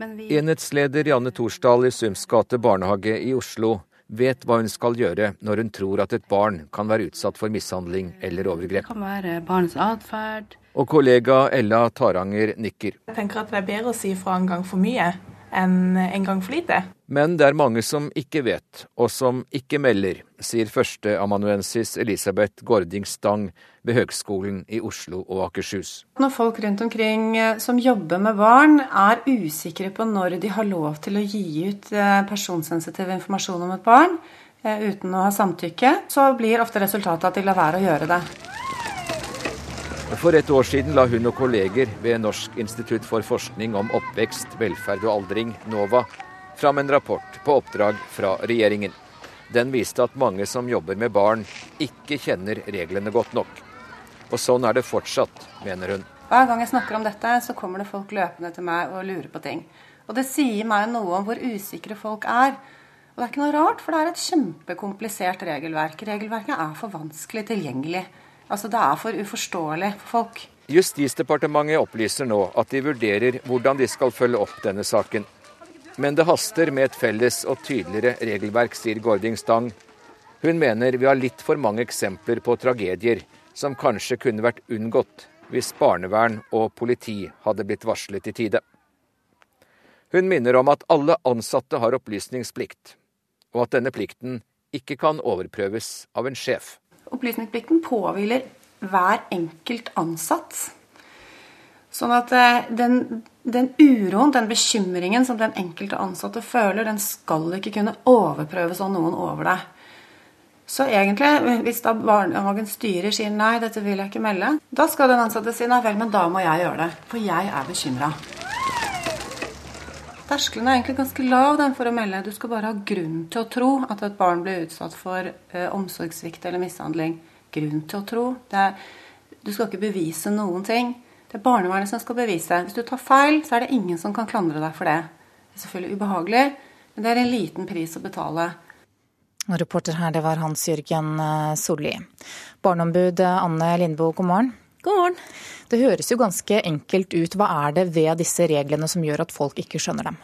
Vi... Enhetsleder Janne Torsdal i Sums gate barnehage i Oslo vet hva hun skal gjøre når hun tror at et barn kan være utsatt for mishandling eller overgrep. Det kan være barnets atferd. Og kollega Ella Taranger nikker. Jeg tenker at det er bedre å si fra en gang for mye en, en gang for lite. Men det er mange som ikke vet, og som ikke melder, sier førsteamanuensis Elisabeth Gording Stang ved Høgskolen i Oslo og Akershus. Når folk rundt omkring eh, som jobber med barn er usikre på når de har lov til å gi ut eh, personsensitiv informasjon om et barn eh, uten å ha samtykke, så blir ofte resultatet at de lar være å gjøre det. For et år siden la hun og kolleger ved Norsk institutt for forskning om oppvekst, velferd og aldring, NOVA, fram en rapport på oppdrag fra regjeringen. Den viste at mange som jobber med barn, ikke kjenner reglene godt nok. Og sånn er det fortsatt, mener hun. Hver gang jeg snakker om dette, så kommer det folk løpende til meg og lurer på ting. Og det sier meg noe om hvor usikre folk er. Og det er ikke noe rart, for det er et kjempekomplisert regelverk. Regelverket er for vanskelig tilgjengelig. Altså Det er for uforståelig for folk. Justisdepartementet opplyser nå at de vurderer hvordan de skal følge opp denne saken. Men det haster med et felles og tydeligere regelverk, sier Gording Stang. Hun mener vi har litt for mange eksempler på tragedier som kanskje kunne vært unngått hvis barnevern og politi hadde blitt varslet i tide. Hun minner om at alle ansatte har opplysningsplikt, og at denne plikten ikke kan overprøves av en sjef. Opplysningsplikten påhviler hver enkelt ansatt. Sånn at eh, den, den, uroen, den bekymringen som den enkelte ansatte føler, den skal ikke kunne overprøves av noen over deg. Så egentlig, hvis da barnehagens styrer sier nei, dette vil jeg ikke melde, da skal den ansatte si nei vel, men da må jeg gjøre det. For jeg er bekymra. Terskelen er egentlig ganske lav den for å melde. Du skal bare ha grunn til å tro at et barn blir utsatt for eh, omsorgssvikt eller mishandling. Grunn til å tro. Er, du skal ikke bevise noen ting. Det er barnevernet som skal bevise. Hvis du tar feil, så er det ingen som kan klandre deg for det. Det er selvfølgelig ubehagelig, men det er en liten pris å betale. Reporter her, det var Hans Jørgen eh, Solli. Barneombud Anne Lindboe, god morgen. God morgen. Det høres jo ganske enkelt ut. Hva er det ved disse reglene som gjør at folk ikke skjønner dem?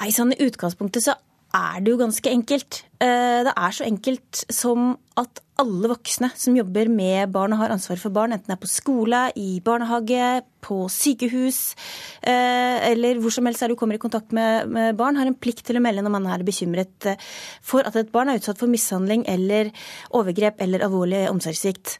Nei, sånn I utgangspunktet så er det jo ganske enkelt. Eh, det er så enkelt som at alle voksne som jobber med barn og har ansvar for barn, enten det er på skole, i barnehage, på sykehus eh, eller hvor som helst er du kommer i kontakt med barn, har en plikt til å melde når man er bekymret eh, for at et barn er utsatt for mishandling eller overgrep eller alvorlig omsorgssvikt.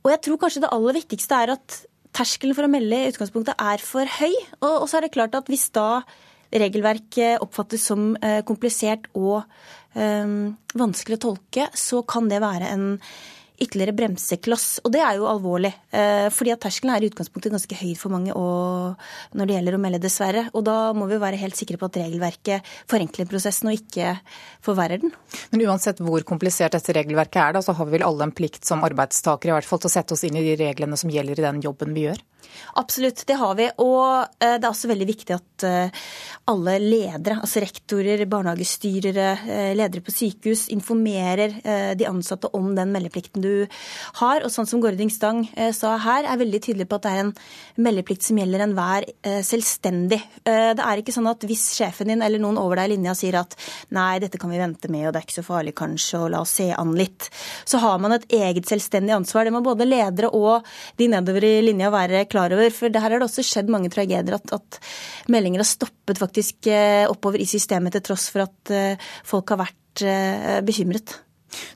Og jeg tror kanskje det aller viktigste er at terskelen for å melde i utgangspunktet er for høy. Og, så er det klart at hvis da regelverket oppfattes som eh, komplisert og eh, vanskelig å tolke, så kan det være en ytterligere bremsekloss. Og det er jo alvorlig. Eh, fordi at terskelen er i utgangspunktet ganske høy for mange når det gjelder å melde, dessverre. Og da må vi være helt sikre på at regelverket forenkler prosessen og ikke forverrer den. Men uansett hvor komplisert dette regelverket er, da, så har vi vel alle en plikt som arbeidstakere i hvert fall til å sette oss inn i de reglene som gjelder i den jobben vi gjør? Absolutt, det har vi. Og eh, det er også veldig viktig at eh, alle ledere, altså rektorer, barnehagestyrere, eh, ledere på sykehus, informerer de ansatte om den meldeplikten du har. Og sånn som Gording Stang sa her, er veldig tydelig på at det er en meldeplikt som gjelder enhver selvstendig. Det er ikke sånn at hvis sjefen din eller noen over deg i linja sier at nei, dette kan vi vente med, og det er ikke så farlig kanskje, og la oss se an litt, så har man et eget selvstendig ansvar. Det må både ledere og de nedover i linja være klar over. For det her har det også skjedd mange tragedier at, at meldinger har stoppet faktisk eh, oppover i systemet til tross for at eh, folk har vært eh, bekymret.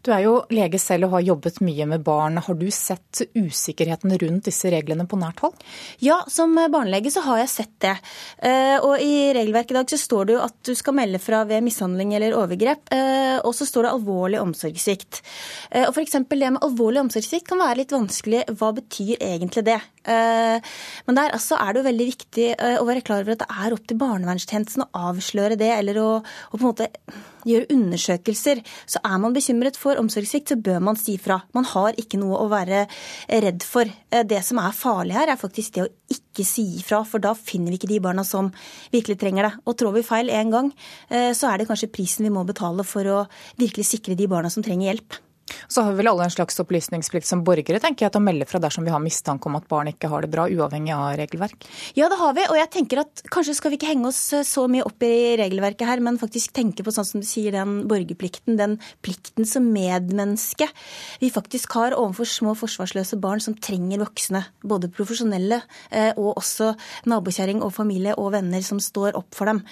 Du er jo lege selv og har jobbet mye med barn. Har du sett usikkerheten rundt disse reglene på nært hold? Ja, som barnelege så har jeg sett det. Og i regelverket i dag så står det jo at du skal melde fra ved mishandling eller overgrep. Og så står det alvorlig omsorgssvikt. Og f.eks. det med alvorlig omsorgssvikt kan være litt vanskelig. Hva betyr egentlig det? Men der altså er det jo veldig viktig å være klar over at det er opp til barnevernstjenesten å avsløre det, eller å, å på en måte gjøre undersøkelser. Så er man bekymret for omsorgssvikt, så bør man si fra. Man har ikke noe å være redd for. Eh, det som er farlig her, er faktisk det å ikke si ifra, for da finner vi ikke de barna som virkelig trenger det. Og trår vi feil én gang, eh, så er det kanskje prisen vi må betale for å virkelig sikre de barna som trenger hjelp. Så har vi vel alle en slags opplysningsplikt som borgere tenker jeg, til å melde fra dersom vi har mistanke om at barn ikke har det bra, uavhengig av regelverk? Ja, det har vi. Og jeg tenker at kanskje skal vi ikke henge oss eh, så mye opp i regelverket her, men faktisk tenke på sånn som du sier, den borgerplikten, den plikten som medmenneske vi faktisk har overfor små forsvarsløse barn som trenger voksne. Både profesjonelle eh, og også nabokjerring og familie og venner som står opp for dem.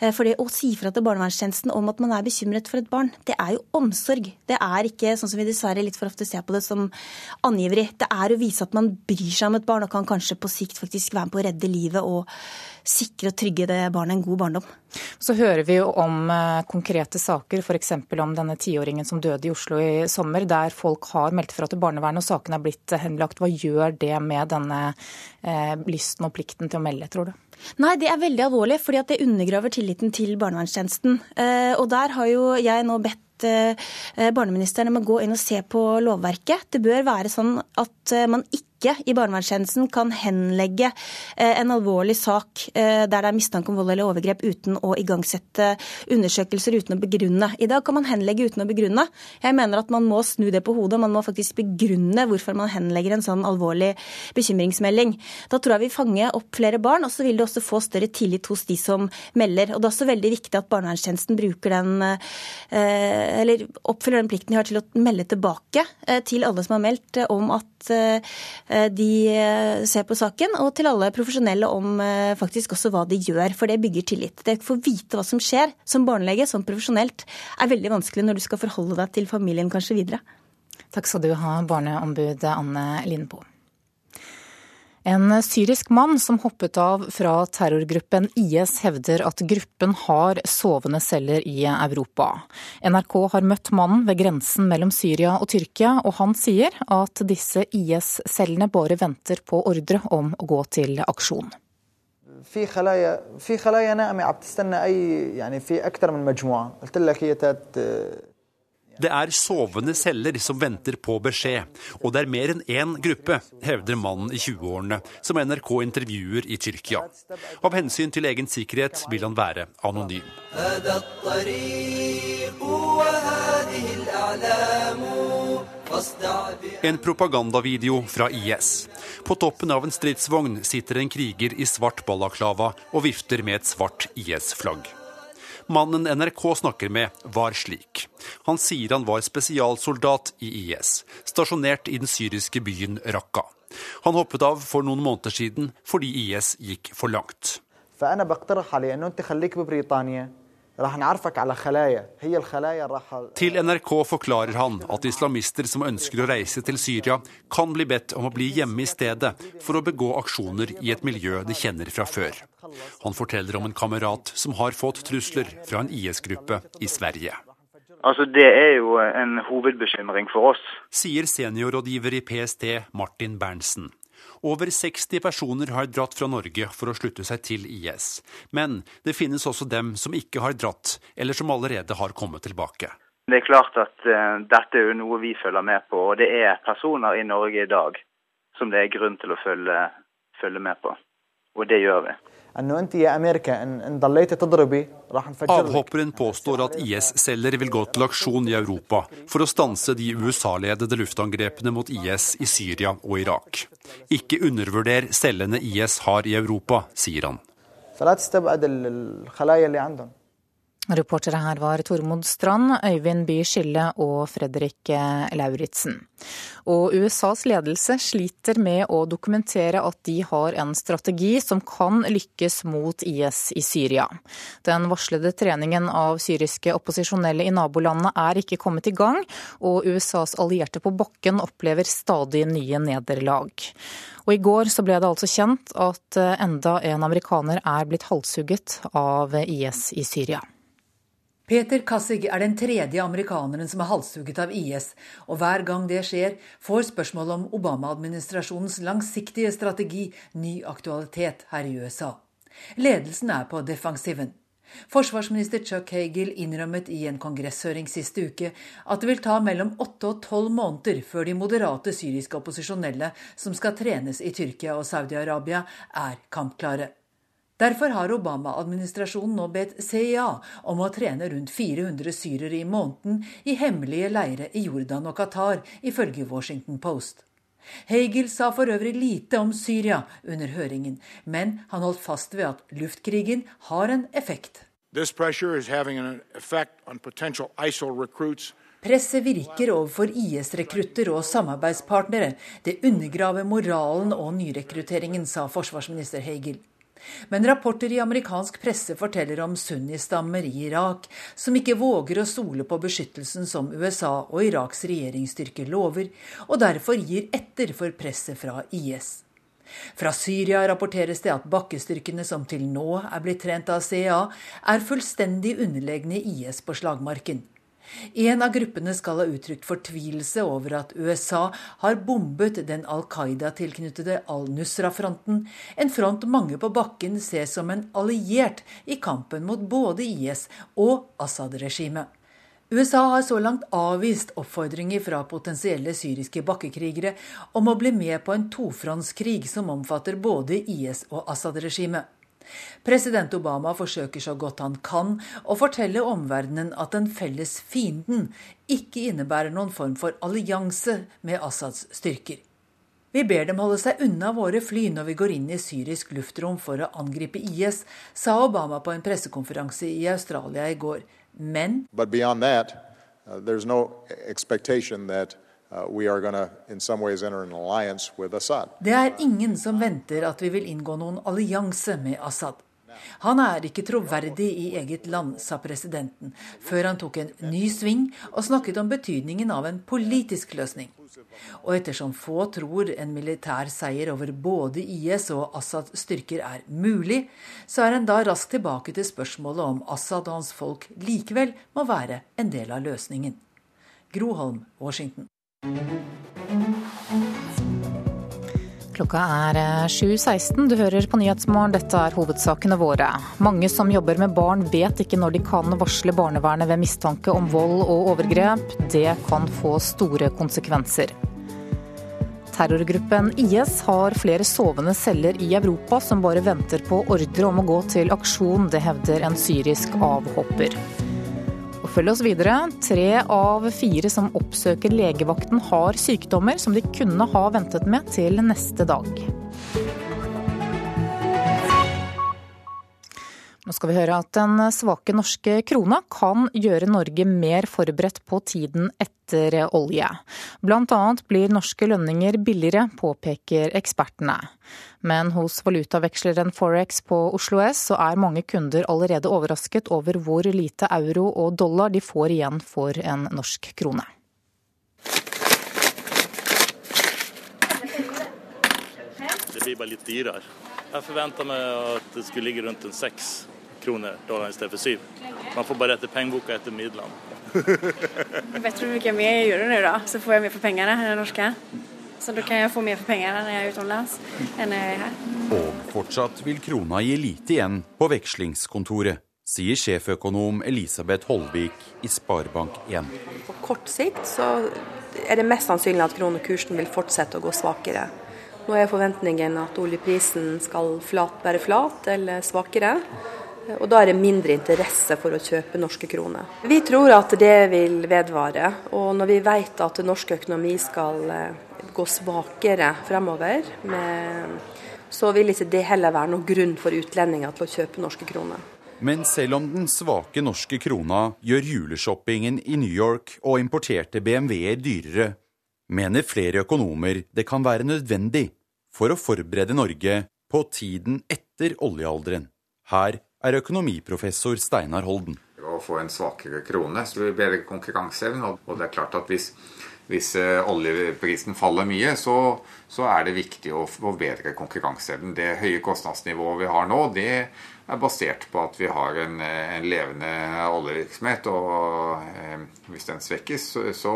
Eh, for det å si fra til barnevernstjenesten om at man er bekymret for et barn, det er jo omsorg. Det er ikke sånn som vi dessverre litt for ofte ser på det som angiveri. Det er å vise at man bryr seg om et barn og kan kanskje på sikt faktisk være med på å redde livet og sikre og trygge det barnet en god barndom. Så hører vi jo om eh, konkrete saker, f.eks. om denne tiåringen som døde i Oslo i sommer, der folk har meldt fra til barnevernet og saken er blitt henlagt. Hva gjør det med denne eh, lysten og plikten til å melde, tror du? Nei, det er veldig alvorlig, fordi det undergraver tilliten til barnevernstjenesten. Eh, og der har jo jeg nå bedt eh, barneministeren om å gå inn og se på lovverket. Det bør være sånn at man ikke ikke i barnevernstjenesten kan henlegge eh, en alvorlig sak eh, der det er mistanke om vold eller overgrep uten å igangsette undersøkelser uten å begrunne. I dag kan man henlegge uten å begrunne. Jeg mener at man må snu det på hodet. Man må faktisk begrunne hvorfor man henlegger en sånn alvorlig bekymringsmelding. Da tror jeg vi fanger opp flere barn, og så vil det også få større tillit hos de som melder. Og Det er også veldig viktig at barnevernstjenesten bruker den, eh, eller oppfyller den plikten de har til å melde tilbake til alle som har meldt om at de eh, ser på saken, og til alle profesjonelle om eh, faktisk også hva de gjør. For det bygger tillit. Det å få vite hva som skjer som barnelege, som profesjonelt, er veldig vanskelig når du skal forholde deg til familien kanskje videre. Takk skal du ha, barneombud Anne Lindboe. En syrisk mann som hoppet av fra terrorgruppen IS hevder at gruppen har sovende celler i Europa. NRK har møtt mannen ved grensen mellom Syria og Tyrkia, og han sier at disse IS-cellene bare venter på ordre om å gå til aksjon. في خلايا في خلايا نائمه عم تستنى اي يعني في اكثر من مجموعه قلت لك هي det er sovende celler som venter på beskjed, og det er mer enn én gruppe, hevder mannen i 20-årene, som NRK intervjuer i Tyrkia. Av hensyn til egen sikkerhet vil han være anonym. En propagandavideo fra IS. På toppen av en stridsvogn sitter en kriger i svart balaklava og vifter med et svart IS-flagg. Mannen NRK snakker med, var slik. Han sier han var spesialsoldat i IS, stasjonert i den syriske byen Raqqa. Han hoppet av for noen måneder siden fordi IS gikk for langt. Til NRK forklarer han at islamister som ønsker å reise til Syria, kan bli bedt om å bli hjemme i stedet for å begå aksjoner i et miljø de kjenner fra før. Han forteller om en kamerat som har fått trusler fra en IS-gruppe i Sverige. Altså, Det er jo en hovedbekymring for oss. Sier seniorrådgiver i PST Martin Berntsen. Over 60 personer har dratt fra Norge for å slutte seg til IS. Men det finnes også dem som ikke har dratt, eller som allerede har kommet tilbake. Det er klart at uh, dette er noe vi følger med på. Og det er personer i Norge i dag som det er grunn til å følge, følge med på. Og det gjør vi. Avhopperen påstår at IS-celler vil gå til aksjon i Europa for å stanse de USA-ledede luftangrepene mot IS i Syria og Irak. Ikke undervurder cellene IS har i Europa, sier han. Reportere her var Tormod Strand, Øyvind By Skille og Fredrik eh, Lauritzen. Og USAs ledelse sliter med å dokumentere at de har en strategi som kan lykkes mot IS i Syria. Den varslede treningen av syriske opposisjonelle i nabolandene er ikke kommet i gang, og USAs allierte på bakken opplever stadig nye nederlag. Og I går så ble det altså kjent at eh, enda en amerikaner er blitt halshugget av IS i Syria. Peter Kassig er den tredje amerikaneren som er halshugget av IS, og hver gang det skjer, får spørsmålet om Obama-administrasjonens langsiktige strategi ny aktualitet her i USA. Ledelsen er på defensiven. Forsvarsminister Chuck Hagel innrømmet i en kongresshøring siste uke at det vil ta mellom åtte og tolv måneder før de moderate syriske opposisjonelle som skal trenes i Tyrkia og Saudi-Arabia, er kampklare. Derfor har Obama-administrasjonen nå bedt CIA om å trene rundt 400 syrere i måneden i hemmelige leire i Jordan og Qatar, ifølge Washington Post. Hagel sa for øvrig lite om Syria under høringen, men han holdt fast ved at luftkrigen har en effekt. Presset virker overfor IS-rekrutter og samarbeidspartnere. Det undergraver moralen og nyrekrutteringen, sa forsvarsminister Hagel. Men rapporter i amerikansk presse forteller om sunnistammer i Irak som ikke våger å stole på beskyttelsen som USA og Iraks regjeringsstyrker lover, og derfor gir etter for presset fra IS. Fra Syria rapporteres det at bakkestyrkene som til nå er blitt trent av CIA, er fullstendig underlegne IS på slagmarken. En av gruppene skal ha uttrykt fortvilelse over at USA har bombet den Al Qaida-tilknyttede Al-Nusra-fronten, en front mange på bakken ser som en alliert i kampen mot både IS og Assad-regimet. USA har så langt avvist oppfordringer fra potensielle syriske bakkekrigere om å bli med på en tofrontskrig som omfatter både IS og Assad-regimet. President Obama forsøker så godt han kan å fortelle omverdenen at den felles fienden ikke innebærer noen form for allianse med Assads styrker. Vi ber dem holde seg unna våre fly når vi går inn i syrisk luftrom for å angripe IS, sa Obama på en pressekonferanse i Australia i går. Men Uh, det er ingen som venter at vi vil inngå noen allianse med Assad. Han er ikke troverdig i eget land, sa presidenten, før han tok en ny sving og snakket om betydningen av en politisk løsning. Og ettersom få tror en militær seier over både IS og Assads styrker er mulig, så er en da raskt tilbake til spørsmålet om Assad og hans folk likevel må være en del av løsningen. Groholm, Washington. Klokka er 7.16. Eh, du hører på Nyhetsmorgen. Dette er hovedsakene våre. Mange som jobber med barn vet ikke når de kan varsle barnevernet ved mistanke om vold og overgrep. Det kan få store konsekvenser. Terrorgruppen IS har flere sovende celler i Europa som bare venter på ordre om å gå til aksjon. Det hevder en syrisk avhopper. Følg oss videre. Tre av fire som oppsøker legevakten har sykdommer som de kunne ha ventet med til neste dag. Nå skal vi høre at den svake norske krona kan gjøre Norge mer forberedt på tiden etter olje. Blant annet blir norske lønninger billigere, påpeker ekspertene. Men hos valutaveksleren Forex på Oslo S så er mange kunder allerede overrasket over hvor lite euro og dollar de får igjen for en norsk krone. Det blir bare litt dyrere. Jeg forventa meg at det skulle ligge rundt en seks kroner dollar i stedet for syv. Man får bare etter pengeboka etter midlene. Vet du hvor mye jeg gjør nå, da? Så får jeg mer for pengene enn norske. Så da kan jeg få mer for pengene når jeg er utenlands enn når jeg er her. Og fortsatt vil krona gi lite igjen på vekslingskontoret, sier sjeføkonom Elisabeth Holvik i Sparebank1. På kort sikt så er det mest sannsynlig at kronekursen vil fortsette å gå svakere. Nå er forventningen at oljeprisen skal flat, være flat eller svakere. Og da er det mindre interesse for å kjøpe norske kroner. Vi tror at det vil vedvare. Og når vi vet at norsk økonomi skal eh, gå svakere fremover, med, så vil ikke det heller være noen grunn for utlendinger til å kjøpe norske kroner. Men selv om den svake norske krona gjør juleshoppingen i New York og importerte BMW-er dyrere, mener flere økonomer det kan være nødvendig for å forberede Norge på tiden etter oljealderen. Her er økonomiprofessor Steinar Holden. Å få en svakere krone, så blir det bedre konkurranseevne. Og det er klart at hvis hvis eh, oljeprisen faller mye, så, så, er det viktig å forbedre konkurranseevnen. Det høye kostnadsnivået vi har nå, det er basert på at vi har en, en levende oljevirksomhet. Og eh, hvis den svekkes, så, så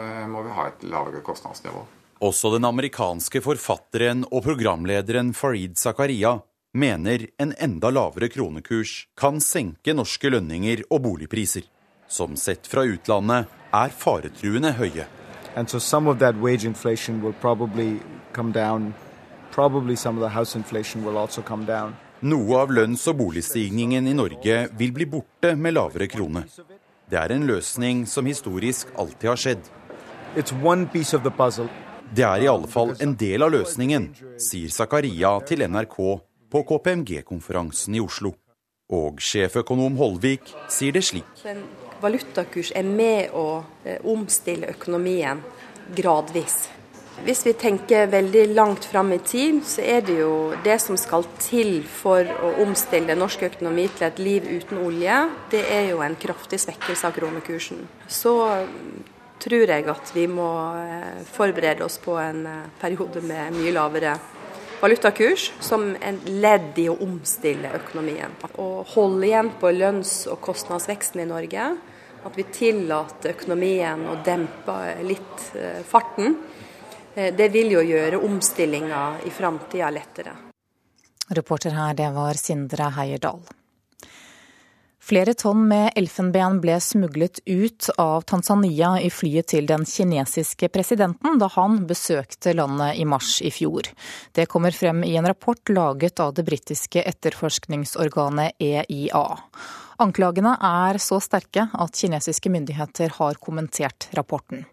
eh, må vi ha et lavere kostnadsnivå. Også den amerikanske forfatteren og programlederen Farid Zakaria mener en enda lavere kronekurs kan senke norske lønninger og boligpriser, som sett fra utlandet er faretruende høye. And so some of that wage inflation will probably come down. Probably some of the house inflation will also come down. Noe av lønns- og boligstigningen i Norge vil bli borte med lavere krone. Det er en løsning som historisk alltid har skjedd. Det er i alle fall en del av løsningen, sier Zakaria til NRK på KPMG-konferansen i Oslo. Og sjeføkonom Holvik sier det slik. Valutakurs er med å eh, omstille økonomien gradvis. Hvis vi tenker veldig langt fram i tid, så er det jo det som skal til for å omstille norsk økonomi til et liv uten olje, det er jo en kraftig svekkelse av kronekursen. Så tror jeg at vi må eh, forberede oss på en eh, periode med mye lavere valutakurs som en ledd i å omstille økonomien. Å holde igjen på lønns- og kostnadsveksten i Norge, at vi tillater økonomien å dempe litt eh, farten, det vil jo gjøre omstillinga i framtida lettere. Reporter her, det var Sindre Heierdal. Flere tonn med elfenben ble smuglet ut av Tanzania i flyet til den kinesiske presidenten da han besøkte landet i mars i fjor. Det kommer frem i en rapport laget av det britiske etterforskningsorganet EIA. Anklagene er så sterke at kinesiske myndigheter har kommentert rapporten.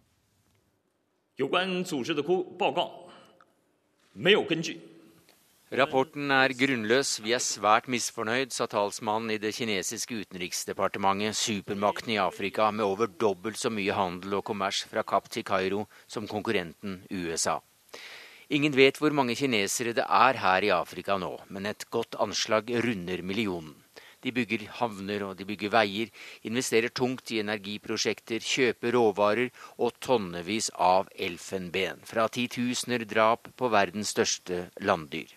有关组织的报告没有根据。 Rapporten er grunnløs. Vi er svært misfornøyd, sa talsmannen i det kinesiske utenriksdepartementet. Supermakten i Afrika med over dobbelt så mye handel og kommers fra Kapp til Kairo som konkurrenten USA. Ingen vet hvor mange kinesere det er her i Afrika nå, men et godt anslag runder millionen. De bygger havner og de bygger veier, investerer tungt i energiprosjekter, kjøper råvarer og tonnevis av elfenben. Fra titusener drap på verdens største landdyr.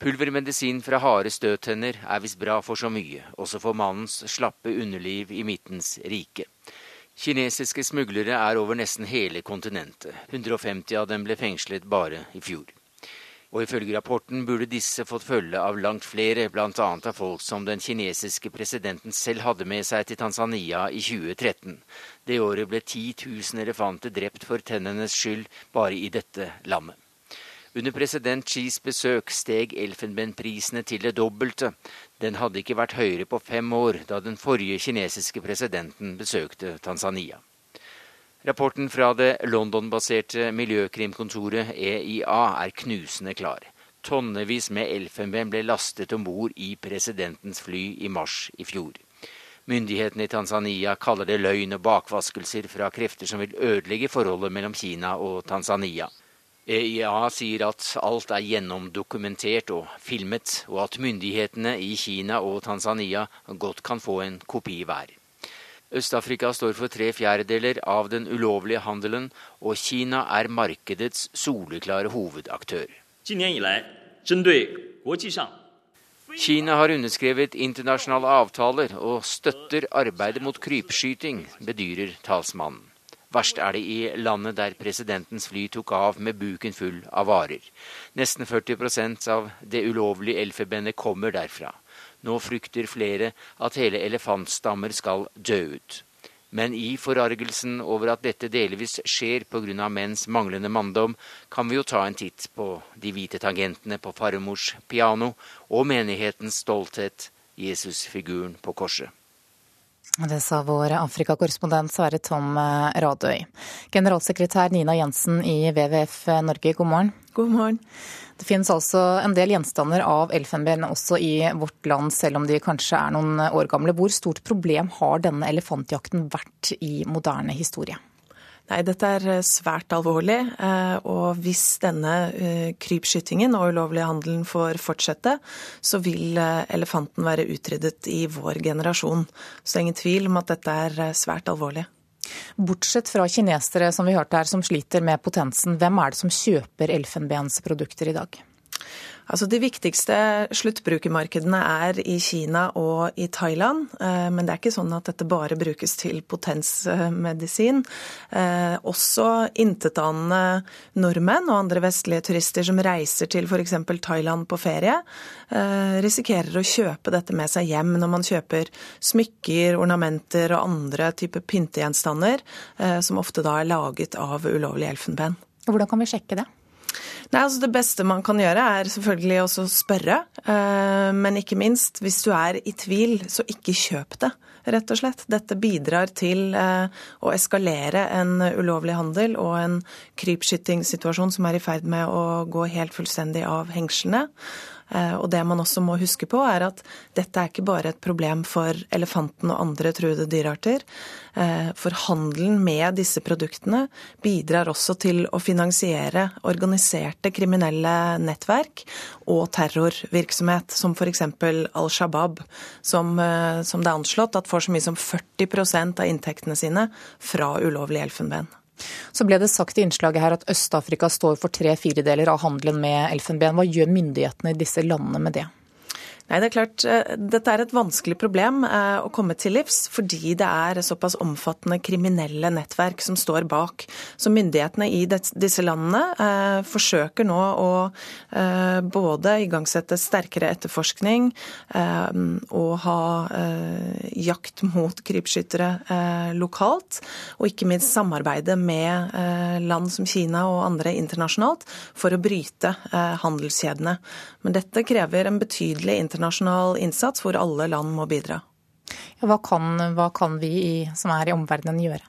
Pulvermedisin fra harde støttenner er visst bra for så mye, også for mannens slappe underliv i midtens rike. Kinesiske smuglere er over nesten hele kontinentet. 150 av dem ble fengslet bare i fjor. Og ifølge rapporten burde disse fått følge av langt flere, bl.a. av folk som den kinesiske presidenten selv hadde med seg til Tanzania i 2013. Det året ble 10 000 elefanter drept for tennenes skyld bare i dette landet. Under president Xis besøk steg elfenbenprisene til det dobbelte. Den hadde ikke vært høyere på fem år da den forrige kinesiske presidenten besøkte Tanzania. Rapporten fra det London-baserte miljøkrimkontoret EIA er knusende klar. Tonnevis med elfenben ble lastet om bord i presidentens fly i mars i fjor. Myndighetene i Tanzania kaller det løgn og bakvaskelser fra krefter som vil ødelegge forholdet mellom Kina og Tanzania. EIA sier at alt er gjennomdokumentert og filmet, og at myndighetene i Kina og Tanzania godt kan få en kopi hver. Øst-Afrika står for tre fjerdedeler av den ulovlige handelen, og Kina er markedets soleklare hovedaktør. Kina har underskrevet internasjonale avtaler og støtter arbeidet mot krypskyting, bedyrer talsmannen. Verst er det i landet der presidentens fly tok av med buken full av varer. Nesten 40% av det ulovlige elfenbenet kommer derfra. Nå frykter flere at hele elefantstammer skal dø ut. Men i forargelsen over at dette delvis skjer pga. menns manglende manndom, kan vi jo ta en titt på de hvite tangentene på farmors piano og menighetens stolthet, Jesusfiguren på korset. Det sa vår Afrikakorrespondent Sverre Tom eh, Radøy. Generalsekretær Nina Jensen i WWF Norge, god morgen. God morgen. Det finnes altså en del gjenstander av elfenben også i vårt land, selv om de kanskje er noen år gamle. Hvor stort problem har denne elefantjakten vært i moderne historie? Nei, dette er eh, svært alvorlig. Eh, og hvis denne eh, krypskytingen og ulovlige handelen får fortsette, så vil elefanten være utryddet i vår generasjon. Så det er ingen tvil om at dette er svært alvorlig. Bortsett fra kinesere som vi hørte her, som sliter med potensen, hvem er det som kjøper elfenbensprodukter i dag? Altså De viktigste sluttbrukermarkedene er i Kina og i Thailand. Eh, men det er ikke sånn at dette bare brukes til potensmedisin. Eh, også intetanende nordmenn og andre vestlige turister som reiser til f.eks. Thailand på ferie, eh, risikerer å kjøpe dette med seg hjem når man kjøper smykker, ornamenter og andre typer pyntegjenstander, som ofte da er laget av ulovlig elfenben. Hvordan kan vi sjekke det? Nei, altså Det beste man kan gjøre, er selvfølgelig også spørre. Eh, men ikke minst, hvis du er i tvil, så ikke kjøp det. Rett og slett. Dette bidrar til eh, å eskalere en ulovlig handel og en krypskyttingssituasjon som er i ferd med å gå helt fullstendig av hengslene. Eh, og det man også må huske på, er at dette er ikke bare et problem for elefanten og andre truede dyrearter. Eh, for handelen med disse produktene bidrar også til å finansiere organiserte kriminelle nettverk og terrorvirksomhet, som f.eks. Al Shabaab, som, eh, som det er anslått at får så mye som 40% av inntektene sine fra ulovlig elfenben. Så ble det sagt i innslaget her at Øst-Afrika står for tre firedeler av handelen med elfenben. Hva gjør myndighetene i disse landene med det? Nei, det er klart, eh, Dette er et vanskelig problem eh, å komme til livs, fordi det er såpass omfattende kriminelle nettverk som står bak. Så myndighetene i disse landene eh, forsøker nå å både igangsette sterkere etterforskning og ha jakt mot krypskyttere lokalt, og ikke minst samarbeide med land som Kina og andre internasjonalt for å bryte handelskjedene. Men dette krever en betydelig internasjonal internasjonal innsats hvor alle land må bidra. Hva kan, hva kan vi i, som er i omverdenen gjøre?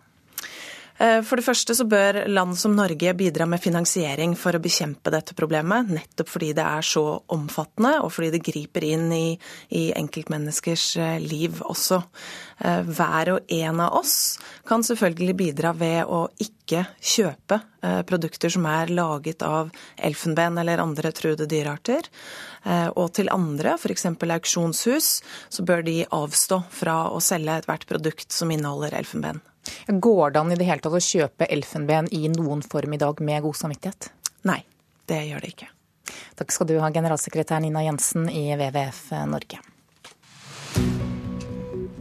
Eh, for det første så bør land som Norge bidra med finansiering for å bekjempe dette problemet, nettopp fordi det er så omfattende, og fordi det griper inn i, i enkeltmenneskers eh, liv også. Eh, hver og en av oss kan selvfølgelig bidra ved å ikke kjøpe produkter som er laget av elfenben eller andre truede dyrearter. Og til andre, f.eks. auksjonshus, så bør de avstå fra å selge ethvert produkt som inneholder elfenben. Går det an i det hele tatt å kjøpe elfenben i noen form i dag med god samvittighet? Nei, det gjør det ikke. Takk skal du ha, generalsekretær Nina Jensen i WWF Norge.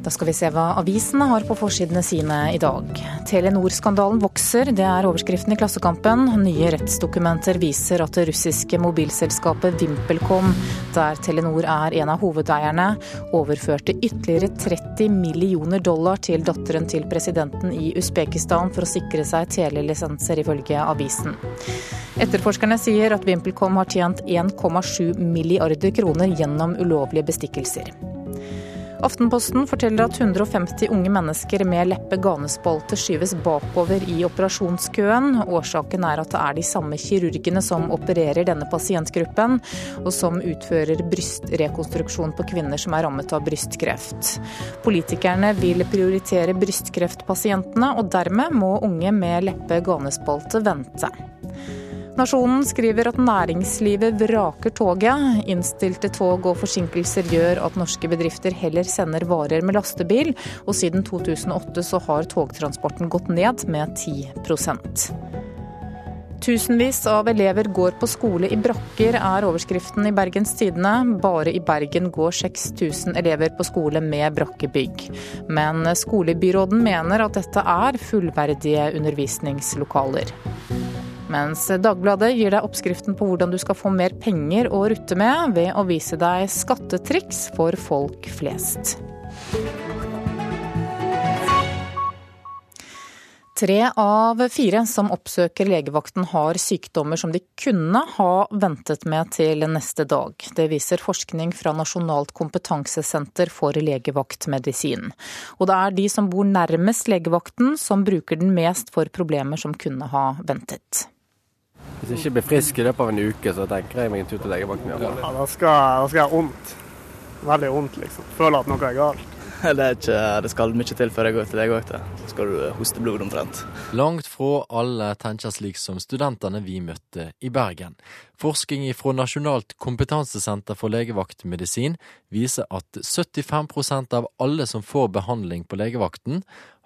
Da skal vi se hva avisene har på forsidene sine i dag. Telenor-skandalen vokser, det er overskriften i Klassekampen. Nye rettsdokumenter viser at det russiske mobilselskapet VimpelCom, der Telenor er en av hovedeierne, overførte ytterligere 30 millioner dollar til datteren til presidenten i Usbekistan for å sikre seg telelisenser, ifølge avisen. Etterforskerne sier at VimpelCom har tjent 1,7 milliarder kroner gjennom ulovlige bestikkelser. Aftenposten forteller at 150 unge mennesker med leppe-ganespalte skyves bakover i operasjonskøen. Årsaken er at det er de samme kirurgene som opererer denne pasientgruppen, og som utfører brystrekonstruksjon på kvinner som er rammet av brystkreft. Politikerne vil prioritere brystkreftpasientene, og dermed må unge med leppe-ganespalte vente. Nasjonen skriver at næringslivet vraker toget. Innstilte tog og forsinkelser gjør at norske bedrifter heller sender varer med lastebil, og siden 2008 så har togtransporten gått ned med 10% Tusenvis av elever går på skole i brakker, er overskriften i Bergens Tidende. Bare i Bergen går 6000 elever på skole med brakkebygg. Men skolebyråden mener at dette er fullverdige undervisningslokaler. Mens Dagbladet gir deg oppskriften på hvordan du skal få mer penger å rutte med ved å vise deg skattetriks for folk flest. Tre av fire som oppsøker legevakten har sykdommer som de kunne ha ventet med til neste dag. Det viser forskning fra Nasjonalt kompetansesenter for legevaktmedisin. Og det er de som bor nærmest legevakten som bruker den mest for problemer som kunne ha ventet. Hvis jeg ikke blir frisk i løpet av en uke, så tenker jeg meg en tur til legevakten. Ja, da skal, da skal jeg ha vondt. Veldig vondt, liksom. Føler at noe er galt. Det, er ikke, det skal mye til før jeg går til legevakta. Så skal du hoste blod omtrent. Langt fra alle tenker slik som studentene vi møtte i Bergen. Forskning fra Nasjonalt kompetansesenter for legevaktmedisin viser at 75% av alle som får behandling på legevakten,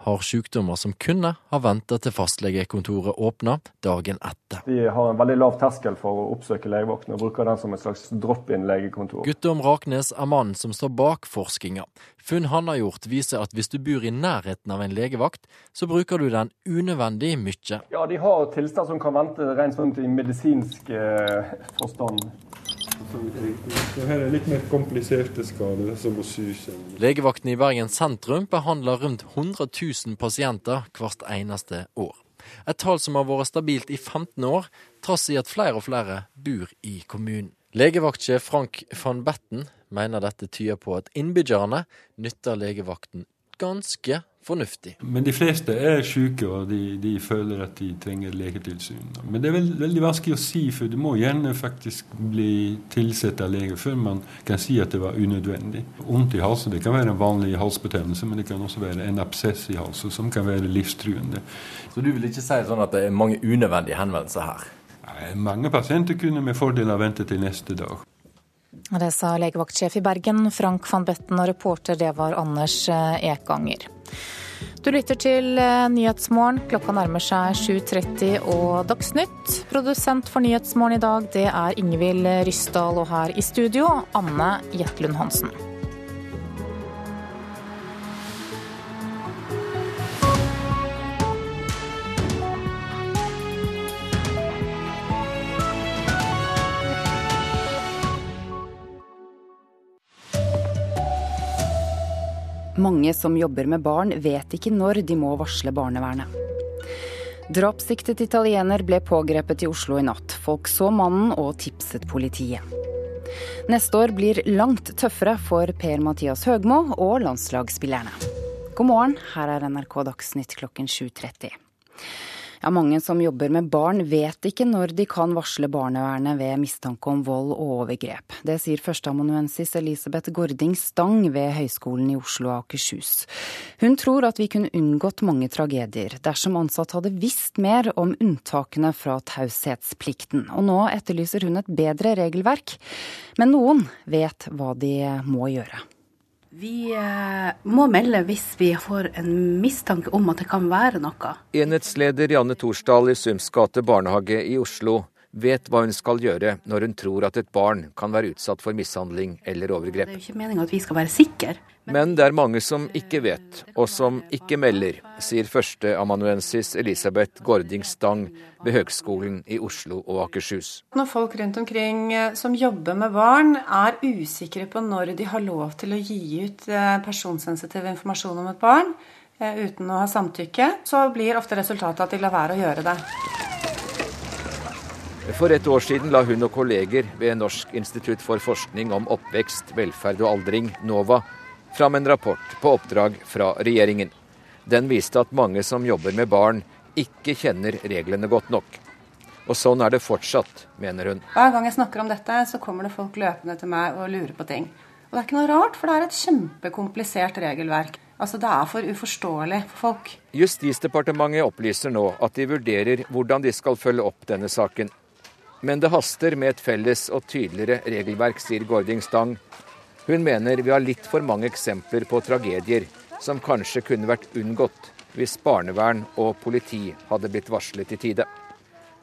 har sykdommer som kunne ha venta til fastlegekontoret åpna dagen etter. Vi har en veldig lav terskel for å oppsøke legevakten og bruker den som et slags drop-in-legekontor. Guttorm Raknes er mannen som står bak forskninga. Funn han har gjort viser at hvis du bor i nærheten av en legevakt, så bruker du den unødvendig mye. Ja, de har tilstand som kan vente rent sånn i medisinsk eh, forstand. Det her er litt mer kompliserte skader, som å sy Legevakten i Bergen sentrum behandler rundt 100 000 pasienter hvert eneste år. Et tall som har vært stabilt i 15 år, trass i at flere og flere bor i kommunen. Legevaktsjef Frank van Betten mener dette tyder på at innbyggerne nytter legevakten ganske fornuftig. Men de fleste er syke, og de, de føler at de trenger legetilsyn. Men det er veld, veldig vanskelig å si, for du må gjerne faktisk bli tilsett av lege før man kan si at det var unødvendig. Vondt i halsen det kan være en vanlig halsbetennelse, men det kan også være en absess i halsen som kan være livstruende. Så du vil ikke si sånn at det er mange unødvendige henvendelser her? Nei, mange pasienter kunne med fordel ha ventet til neste dag. Det sa legevaktsjef i Bergen, Frank van Betten, og reporter det var Anders eh, Ekanger. Du lytter til eh, Nyhetsmorgen. Klokka nærmer seg 7.30 og Dagsnytt. Produsent for Nyhetsmorgen i dag, det er Ingvild Ryssdal, og her i studio Anne Jetlund Hansen. Mange som jobber med barn, vet ikke når de må varsle barnevernet. Drapssiktet italiener ble pågrepet i Oslo i natt. Folk så mannen og tipset politiet. Neste år blir langt tøffere for Per-Mathias Høgmo og landslagsspillerne. God morgen, her er NRK Dagsnytt klokken 7.30. Ja, mange som jobber med barn vet ikke når de kan varsle barnevernet ved mistanke om vold og overgrep. Det sier førsteamanuensis Elisabeth Gording Stang ved Høgskolen i Oslo og Akershus. Hun tror at vi kunne unngått mange tragedier dersom ansatte hadde visst mer om unntakene fra taushetsplikten. Og nå etterlyser hun et bedre regelverk. Men noen vet hva de må gjøre. Vi eh, må melde hvis vi får en mistanke om at det kan være noe. Enhetsleder Janne Torsdal i Sums gate barnehage i Oslo vet hva hun skal gjøre når hun tror at et barn kan være utsatt for mishandling eller overgrep. Det er jo ikke meninga at vi skal være sikre. Men det er mange som ikke vet, og som ikke melder, sier førsteamanuensis Elisabeth Gording Stang ved Høgskolen i Oslo og Akershus. Når folk rundt omkring eh, som jobber med barn er usikre på når de har lov til å gi ut eh, personsensitiv informasjon om et barn eh, uten å ha samtykke, så blir ofte resultatet at de lar være å gjøre det. For et år siden la hun og kolleger ved Norsk institutt for forskning om oppvekst, velferd og aldring, NOVA, fram en rapport på oppdrag fra regjeringen. Den viste at mange som jobber med barn, ikke kjenner reglene godt nok. Og sånn er det fortsatt, mener hun. Hver gang jeg snakker om dette, så kommer det folk løpende til meg og lurer på ting. Og det er ikke noe rart, for det er et kjempekomplisert regelverk. Altså, Det er for uforståelig for folk. Justisdepartementet opplyser nå at de vurderer hvordan de skal følge opp denne saken. Men det haster med et felles og tydeligere regelverk, sier Gording Stang. Hun mener vi har litt for mange eksempler på tragedier som kanskje kunne vært unngått hvis barnevern og politi hadde blitt varslet i tide.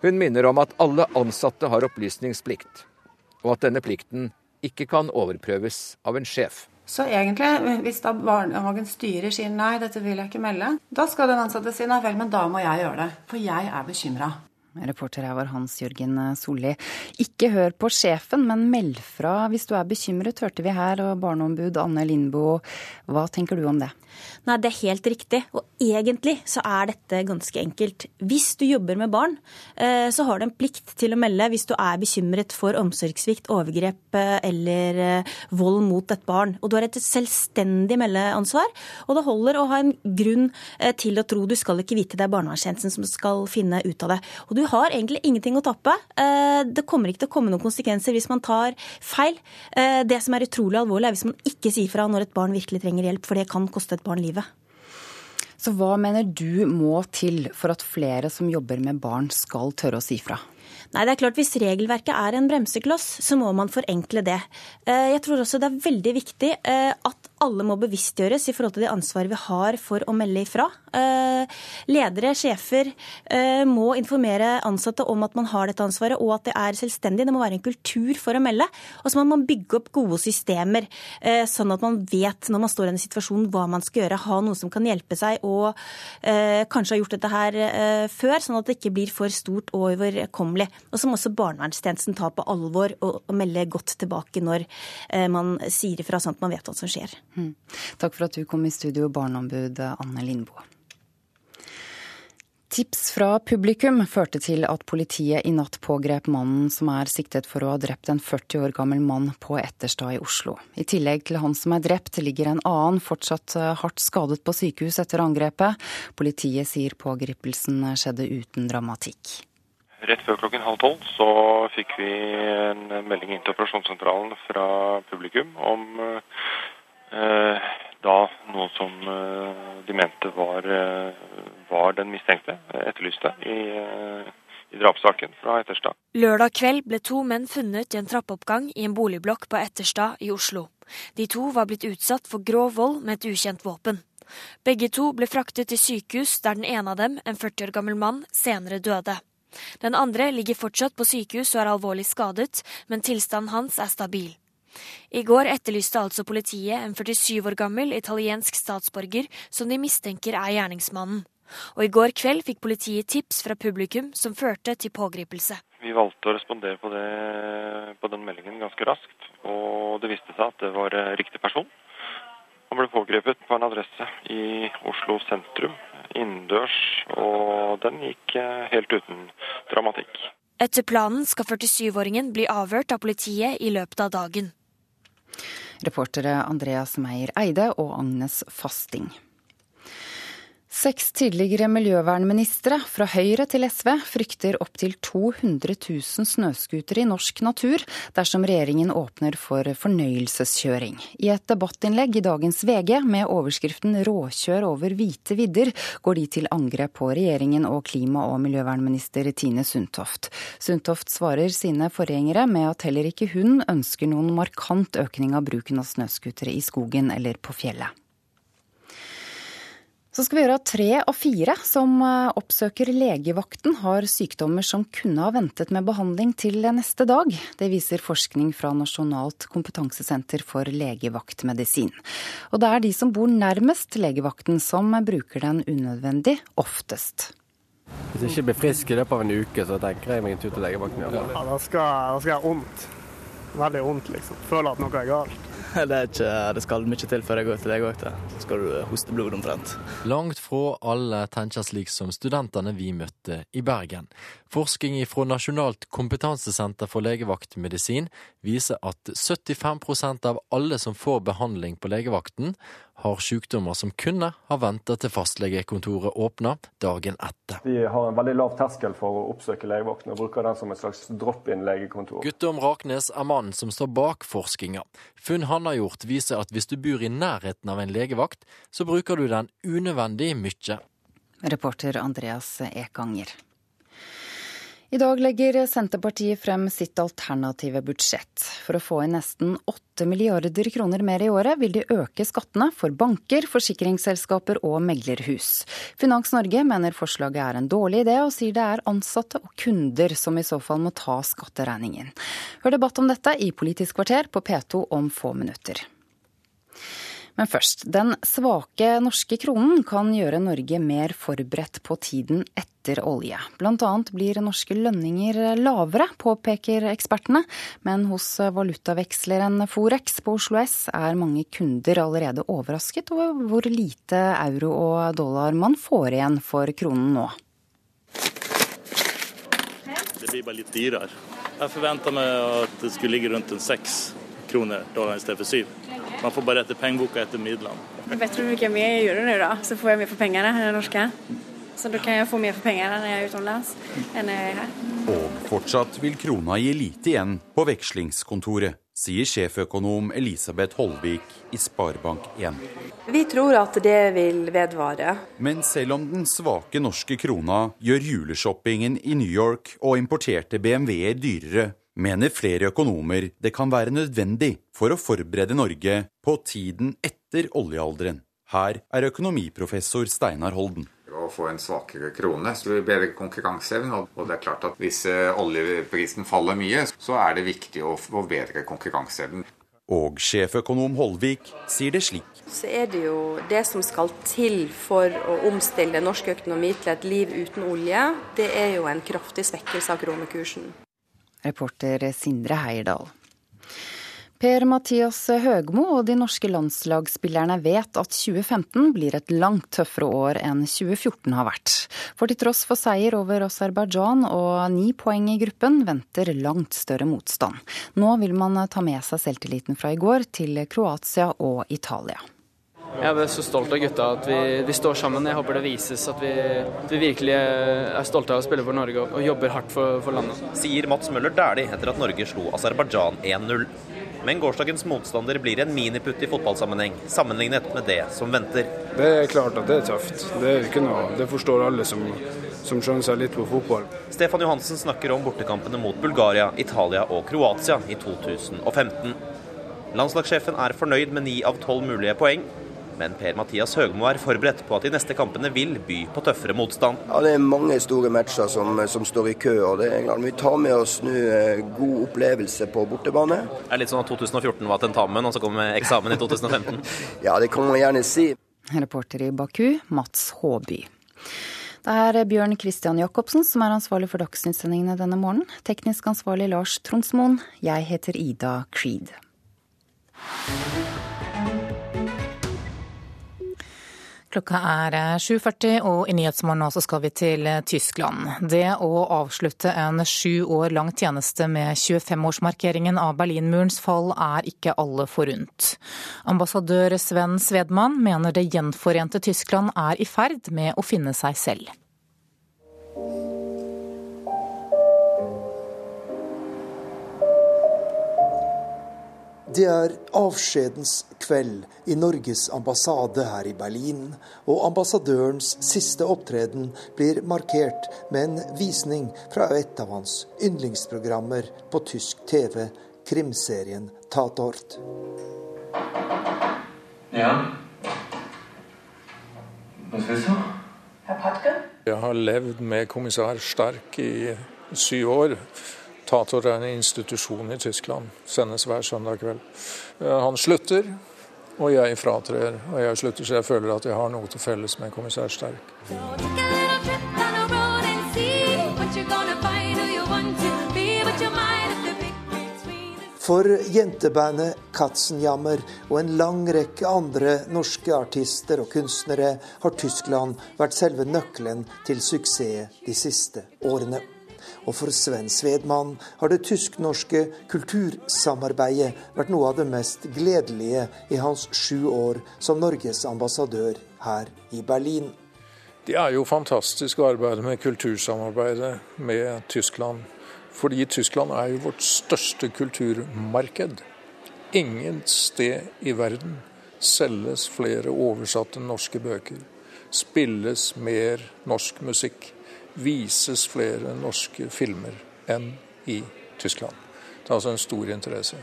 Hun minner om at alle ansatte har opplysningsplikt, og at denne plikten ikke kan overprøves av en sjef. Så egentlig, hvis da barnehagen styrer sier nei, dette vil jeg ikke melde, da skal den ansatte si nei vel, men da må jeg gjøre det. For jeg er bekymra. Reporter her var Hans Jørgen Solli. Ikke hør på sjefen, men meld fra hvis du er bekymret, hørte vi her. Og barneombud Anne Lindboe, hva tenker du om det? Nei, Det er helt riktig. Og egentlig så er dette ganske enkelt. Hvis du jobber med barn, eh, så har du en plikt til å melde hvis du er bekymret for omsorgssvikt, overgrep eh, eller eh, vold mot et barn. Og du har et selvstendig meldeansvar. Og det holder å ha en grunn til å tro du skal ikke vite det er barnevernstjenesten som skal finne ut av det. Og du har egentlig ingenting å tappe. Det kommer ikke til å komme noen konsekvenser hvis man tar feil. Det som er utrolig alvorlig, er hvis man ikke sier fra når et barn virkelig trenger hjelp, for det kan koste et barn livet. Så hva mener du må til for at flere som jobber med barn skal tørre å si fra? Nei, det er klart Hvis regelverket er en bremsekloss, så må man forenkle det. Eh, jeg tror også det er veldig viktig eh, at alle må bevisstgjøres i forhold til det ansvaret vi har for å melde ifra. Eh, ledere, sjefer må informere ansatte om at man har dette ansvaret, og at det er selvstendig. Det må være en kultur for å melde. Og så må man bygge opp gode systemer, sånn at man vet når man står i en situasjon hva man skal gjøre. Ha noe som kan hjelpe seg, og kanskje ha gjort dette her før, sånn at det ikke blir for stort og overkommelig. og som også barnevernstjenesten tar på alvor og, melde godt tilbake når eh, man sier ifra, sånn at man vet hva som skjer. Mm. Takk for at du kom i studio, barneombud Anne Lindboe. Tips fra publikum førte til at politiet i natt pågrep mannen som er siktet for å ha drept en 40 år gammel mann på Etterstad i Oslo. I tillegg til han som er drept, ligger en annen fortsatt eh, hardt skadet på sykehus etter angrepet. Politiet sier pågripelsen skjedde uten dramatikk. Rett før klokken halv tolv så fikk vi en melding inn til operasjonssentralen fra publikum om eh, da noe som eh, de mente var, eh, var den mistenkte, etterlyste, i, eh, i drapssaken fra Etterstad. Lørdag kveld ble to menn funnet i en trappeoppgang i en boligblokk på Etterstad i Oslo. De to var blitt utsatt for grov vold med et ukjent våpen. Begge to ble fraktet til sykehus, der den ene av dem, en 40 år gammel mann, senere døde. Den andre ligger fortsatt på sykehus og er alvorlig skadet, men tilstanden hans er stabil. I går etterlyste altså politiet en 47 år gammel italiensk statsborger som de mistenker er gjerningsmannen. Og i går kveld fikk politiet tips fra publikum som førte til pågripelse. Vi valgte å respondere på, det, på den meldingen ganske raskt, og det viste seg at det var eh, riktig person. Han ble pågrepet på en adresse i Oslo sentrum, innendørs, og den gikk eh, helt uten dramatikk. Etter planen skal 47-åringen bli avhørt av politiet i løpet av dagen. Reportere Andreas Meyer Eide og Agnes Fasting. Seks tidligere miljøvernministre, fra Høyre til SV, frykter opptil 200 000 snøscootere i norsk natur dersom regjeringen åpner for fornøyelseskjøring. I et debattinnlegg i dagens VG med overskriften 'Råkjør over hvite vidder', går de til angrep på regjeringen og klima- og miljøvernminister Tine Sundtoft. Sundtoft svarer sine forgjengere med at heller ikke hun ønsker noen markant økning av bruken av snøscootere i skogen eller på fjellet. Så skal vi gjøre at tre av fire som eh, oppsøker legevakten, har sykdommer som kunne ha ventet med behandling til neste dag. Det viser forskning fra Nasjonalt kompetansesenter for legevaktmedisin. Og det er de som bor nærmest legevakten som bruker den unødvendig oftest. Hvis jeg ikke blir frisk i løpet av en uke, så tenker jeg meg en tur til legevakten. Ja, da skal, da skal jeg ha vondt. Veldig vondt, liksom. Føler at noe er galt. Det, ikke, det skal mye til før jeg går til legevakta. Så skal du hoste blod omtrent. Langt fra alle tenker slik som studentene vi møtte i Bergen. Forskning fra Nasjonalt kompetansesenter for legevaktmedisin viser at 75% av alle som får behandling på legevakten, har sykdommer som kunne ha venta til fastlegekontoret åpna dagen etter. Vi har en veldig lav terskel for å oppsøke legevakten og bruker den som et slags drop-in-legekontor. Guttorm Raknes er mannen som står bak forskninga. Funn han har gjort, viser at hvis du bor i nærheten av en legevakt, så bruker du den unødvendig mye. Reporter Andreas Ekanger. I dag legger Senterpartiet frem sitt alternative budsjett. For å få inn nesten 8 milliarder kroner mer i året, vil de øke skattene for banker, forsikringsselskaper og meglerhus. Finans Norge mener forslaget er en dårlig idé, og sier det er ansatte og kunder som i så fall må ta skatteregningen. Hør debatt om dette i Politisk kvarter på P2 om få minutter. Men først. Den svake norske kronen kan gjøre Norge mer forberedt på tiden etter olje. Annet blir norske lønninger lavere, påpeker ekspertene. Men hos valutaveksleren Forex på Oslo S er mange kunder allerede overrasket over hvor lite euro og dollar man får igjen for kronen nå. Det blir bare litt dyrere. Jeg forventa meg at det skulle ligge rundt en seks kroner dollar i stedet for syv. Man får bare etter pengeboka etter midlene. Det du hvor mye jeg gjør i nå, da. Så får jeg mer for pengene her det norske. Så da kan jeg få mer for pengene når jeg er utenlands enn når jeg er her. Og fortsatt vil krona gi lite igjen på vekslingskontoret, sier sjeføkonom Elisabeth Holvik i Sparebank1. Vi tror at det vil vedvare. Men selv om den svake norske krona gjør juleshoppingen i New York og importerte BMW-er dyrere, mener flere økonomer det kan være nødvendig for å forberede Norge på tiden etter oljealderen. Her er økonomiprofessor Steinar Holden. Å få en svakere krone så blir det bedre konkurranseevne. Og det er klart at hvis eh, oljeprisen faller mye, så er det viktig å få bedre konkurranseevnen. Og sjeføkonom Holvik sier det slik. Så er det jo det som skal til for å omstille norsk økonomi til et liv uten olje, det er jo en kraftig svekkelse av kronekursen. Reporter Sindre Heierdal. Per-Mathias Høgmo og de norske landslagsspillerne vet at 2015 blir et langt tøffere år enn 2014 har vært. For til tross for seier over Aserbajdsjan og ni poeng i gruppen, venter langt større motstand. Nå vil man ta med seg selvtilliten fra i går til Kroatia og Italia. Jeg er så stolt av gutta at vi, vi, står sammen. Jeg håper det vises at vi, vi, virkelig er stolte av å spille for Norge og, og jobber hardt for, for landet. Sier Mats Møller Dæhlie etter at Norge slo Aserbajdsjan 1-0. Men gårsdagens motstander blir en miniputt i fotballsammenheng, sammenlignet med det som venter. Det er klart at det er tøft. Det, er ikke noe, det forstår alle som, som skjønner seg litt på fotball. Stefan Johansen snakker om bortekampene mot Bulgaria, Italia og Kroatia i 2015. Landslagssjefen er fornøyd med ni av tolv mulige poeng, men Per-Mathias Høgmo er forberedt på at de neste kampene vil by på tøffere motstand. Ja, Det er mange store matcher som, som står i kø. og det er klart Vi tar med oss nå eh, god opplevelse på bortebane. Det er litt sånn at 2014 var tentamen, og så kommer eksamen i 2015? ja, det kan man gjerne si. Reporter i Baku, Mats Håby. Det er Bjørn Christian Jacobsen som er ansvarlig for Dagsnytt-sendingene denne morgenen. Teknisk ansvarlig Lars Tronsmoen. Jeg heter Ida Creed. Klokka er 7.40, eh, og i Nyhetsmorgen så skal vi til eh, Tyskland. Det å avslutte en sju år lang tjeneste med 25-årsmarkeringen av Berlinmurens fall er ikke alle forunt. Ambassadør Sven Svedman mener det gjenforente Tyskland er i ferd med å finne seg selv. Det er avskjedens kveld i Norges ambassade her i Berlin, og ambassadørens siste opptreden blir markert med en visning fra et av hans yndlingsprogrammer på tysk TV, krimserien Tatort. Ja. Hva skal du? Herr Patke? Jeg har levd med kommissær Stark i syv år. Tator er en institusjon i Tyskland. Sendes hver søndag kveld. Eh, han slutter, og jeg fratrer. Og jeg slutter, så jeg føler at jeg har noe til felles med kommissær Sterk. For jentebandet Katzenjammer og en lang rekke andre norske artister og kunstnere har Tyskland vært selve nøkkelen til suksess de siste årene. Og for Sven Svedmann har det tysk-norske kultursamarbeidet vært noe av det mest gledelige i hans sju år som Norges ambassadør her i Berlin. Det er jo fantastisk å arbeide med kultursamarbeidet med Tyskland. Fordi Tyskland er jo vårt største kulturmarked. Ingen sted i verden selges flere oversatte norske bøker. Spilles mer norsk musikk vises flere norske filmer enn i Tyskland. Det er altså en stor interesse.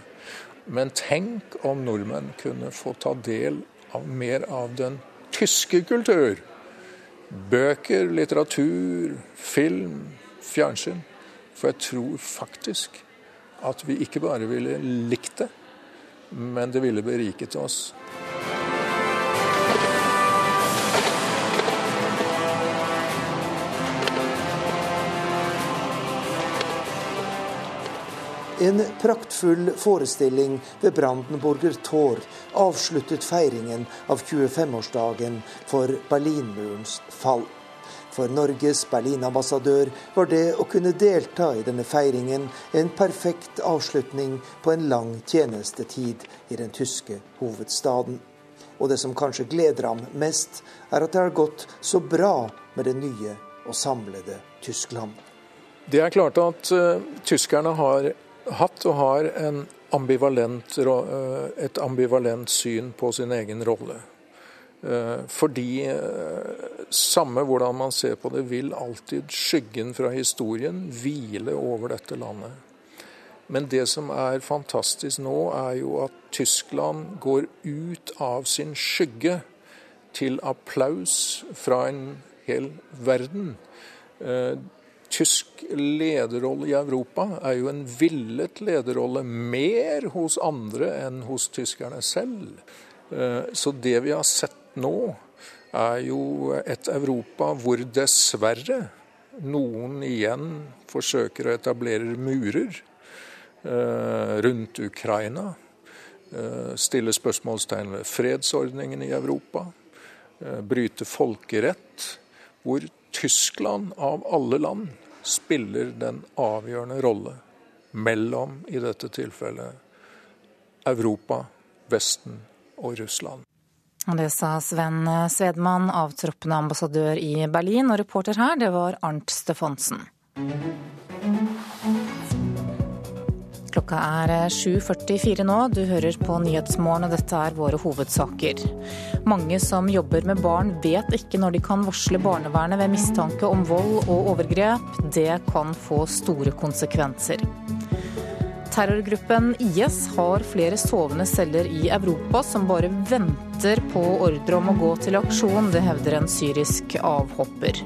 Men tenk om nordmenn kunne få ta del av mer av den tyske kultur. Bøker, litteratur, film, fjernsyn. For jeg tror faktisk at vi ikke bare ville likt det, men det ville beriket oss. En praktfull forestilling ved Brandenburger Tor avsluttet feiringen av 25-årsdagen for Berlinmurens fall. For Norges Berlin-ambassadør var det å kunne delta i denne feiringen en perfekt avslutning på en lang tjenestetid i den tyske hovedstaden. Og det som kanskje gleder ham mest, er at det har gått så bra med det nye og samlede Tyskland. Det er klart at uh, tyskerne har hatt og har ambivalent, eh, et ambivalent syn på sin egen rolle. Eh, fordi eh, samme hvordan man ser på det, vil alltid skyggen fra historien hvile over dette landet. Men det som er fantastisk nå, er jo at Tyskland går ut av sin skygge til applaus fra en hel verden tysk lederrolle i Europa er jo en villet lederrolle, mer hos andre enn hos tyskerne selv. Eh, så det vi har sett nå, er jo et Europa hvor dessverre noen igjen forsøker å etablere murer eh, rundt Ukraina. eh, stille spørsmålstegn ved fredsordningen i Europa, bryte folkerett, hvor Tyskland av alle land spiller den avgjørende rolle mellom, i dette tilfellet, Europa, Vesten og Russland. Det sa Sven Svedmann, avtroppende ambassadør i Berlin, og reporter her, det var Arnt Stefansen. Klokka er 7.44 nå, du hører på Nyhetsmorgen og dette er våre hovedsaker. Mange som jobber med barn vet ikke når de kan varsle barnevernet ved mistanke om vold og overgrep. Det kan få store konsekvenser. Terrorgruppen IS har flere sovende celler i Europa som bare venter på ordre om å gå til aksjon. Det hevder en syrisk avhopper.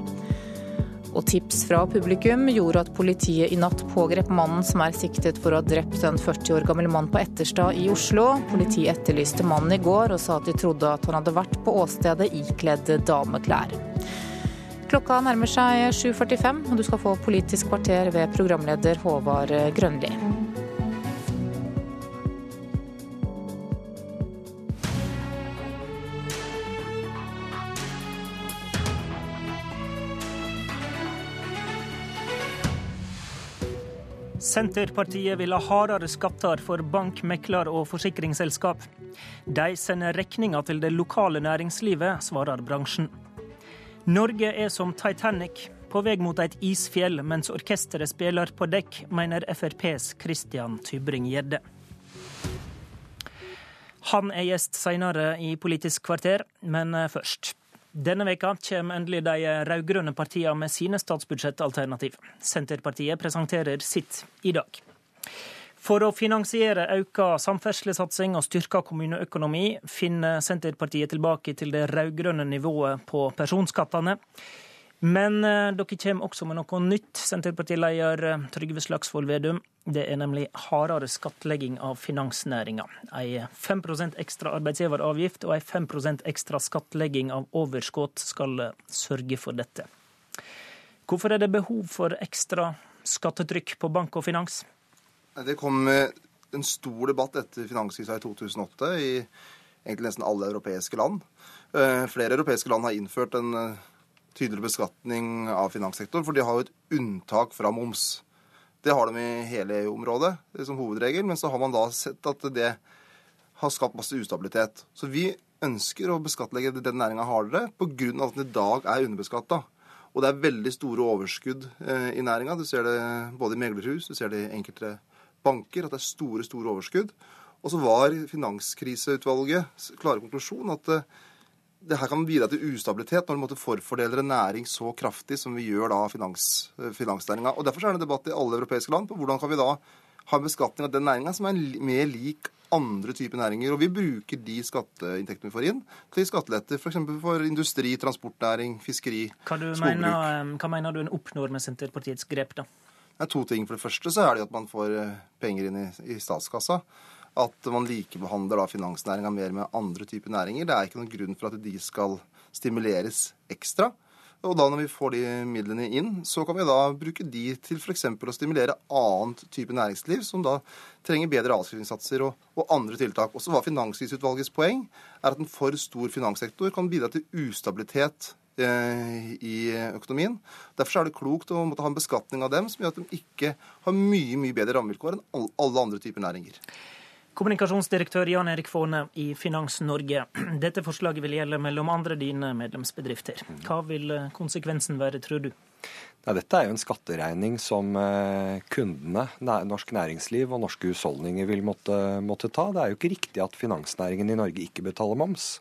Og tips fra publikum gjorde at politiet i natt pågrep mannen som er siktet for å ha drept en 40 år gammel mann på Etterstad i Oslo. Politiet etterlyste mannen i går og sa at de trodde at han hadde vært på åstedet ikledd dameklær. Klokka nærmer seg 7.45, og du skal få Politisk kvarter ved programleder Håvard Grønli. Senterpartiet vil ha hardere skatter for bank, mekler og forsikringsselskap. De sender regninga til det lokale næringslivet, svarer bransjen. Norge er som Titanic, på vei mot et isfjell mens orkesteret spiller på dekk, mener FrPs Christian Tybring-Gjedde. Han er gjest seinere i Politisk kvarter, men først. Denne veka kommer endelig de rød-grønne partiene med sine statsbudsjettalternativ. Senterpartiet presenterer sitt i dag. For å finansiere økt samferdselssatsing og styrka kommuneøkonomi finner Senterpartiet tilbake til det rød-grønne nivået på personskattene. Men eh, dere kommer også med noe nytt, Senterpartileder eh, Trygve Slagsvold Vedum. Det er nemlig hardere skattlegging av finansnæringa. Ei 5 ekstra arbeidsgiveravgift og ei 5 ekstra skattlegging av overskudd skal eh, sørge for dette. Hvorfor er det behov for ekstra skattetrykk på bank og finans? Det kom en stor debatt etter finanskrisa i 2008 i egentlig nesten alle europeiske land. Flere europeiske land har innført en tydeligere beskatning av finanssektoren, for de har jo et unntak fra moms. Det har de i hele EU-området som hovedregel, men så har man da sett at det har skapt masse ustabilitet. Så vi ønsker å beskattlegge den næringa hardere pga. at den i dag er underbeskatta. Og det er veldig store overskudd eh, i næringa. Du ser det både i meglerhus, du ser det i enkelte banker, at det er store, store overskudd. Og så var Finanskriseutvalget klare konklusjon at eh, det her kan bidra til ustabilitet når du forfordeler en næring så kraftig som vi gjør da finans, eh, finansnæringa. Og Derfor er det en debatt i alle europeiske land på hvordan kan vi da ha en beskatning av den næringa som er mer lik andre typer næringer. Og vi bruker de skatteinntektene vi får inn, til skatteletter f.eks. For, for industri, transportnæring, fiskeri, hva skogbruk. Mener, eh, hva mener du en oppnår med Senterpartiets grep, da? Det er to ting. For det første så er det at man får eh, penger inn i, i statskassa at man likebehandler finansnæringa mer med andre typer næringer. Det er ikke noen grunn for at de skal stimuleres ekstra. Og da når vi får de midlene inn, så kan vi da bruke de til f.eks. å stimulere annet type næringsliv, som da trenger bedre avskrivningssatser og, og, andre tiltak. Også var Finanskriseutvalgets poeng er at en for stor finanssektor kan bidra til ustabilitet eh, i økonomien. Derfor er det klokt å måtte ha en beskatning av dem som gjør at de ikke har mye mye bedre rammevilkår enn alle andre typer næringer. Kommunikasjonsdirektør Jan Erik Faane i Finans Norge. Dette forslaget vil gjelde mellom andre dine medlemsbedrifter. Hva vil konsekvensen være, tror du? Ja, dette er jo en skatteregning som eh, kundene, norsk næringsliv og norske husholdninger vil måtte, måtte ta. Det er jo ikke riktig at finansnæringen i Norge ikke betaler moms.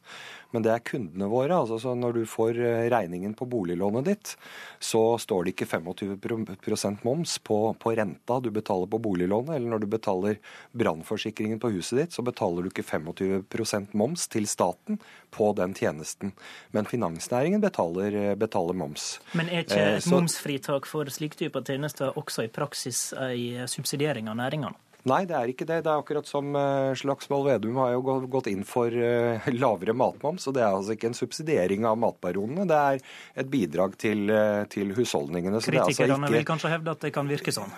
Men det er kundene våre. altså så Når du får eh, regningen på boliglånet ditt, så står det ikke 25% moms på, på, renta du betaler på boliglånet. Eller når du betaler brannforsikringen på huset ditt, så betaler du ikke 25% moms til staten på den tjenesten. Men finansnæringen betaler, eh, betaler moms. Men er ikke eh, et momsfritak for slik type tjenester også i praksis ei subsidiering av næringene? Nei, det er ikke det. Det er akkurat som uh, Slagsvold Vedum har jo gått inn for uh, lavere matmoms. Og det er altså ikke en subsidiering av matbaronene, det er et bidrag til, uh, til husholdningene. Kritikerne altså ikke... vil kanskje hevde at det kan virke sånn?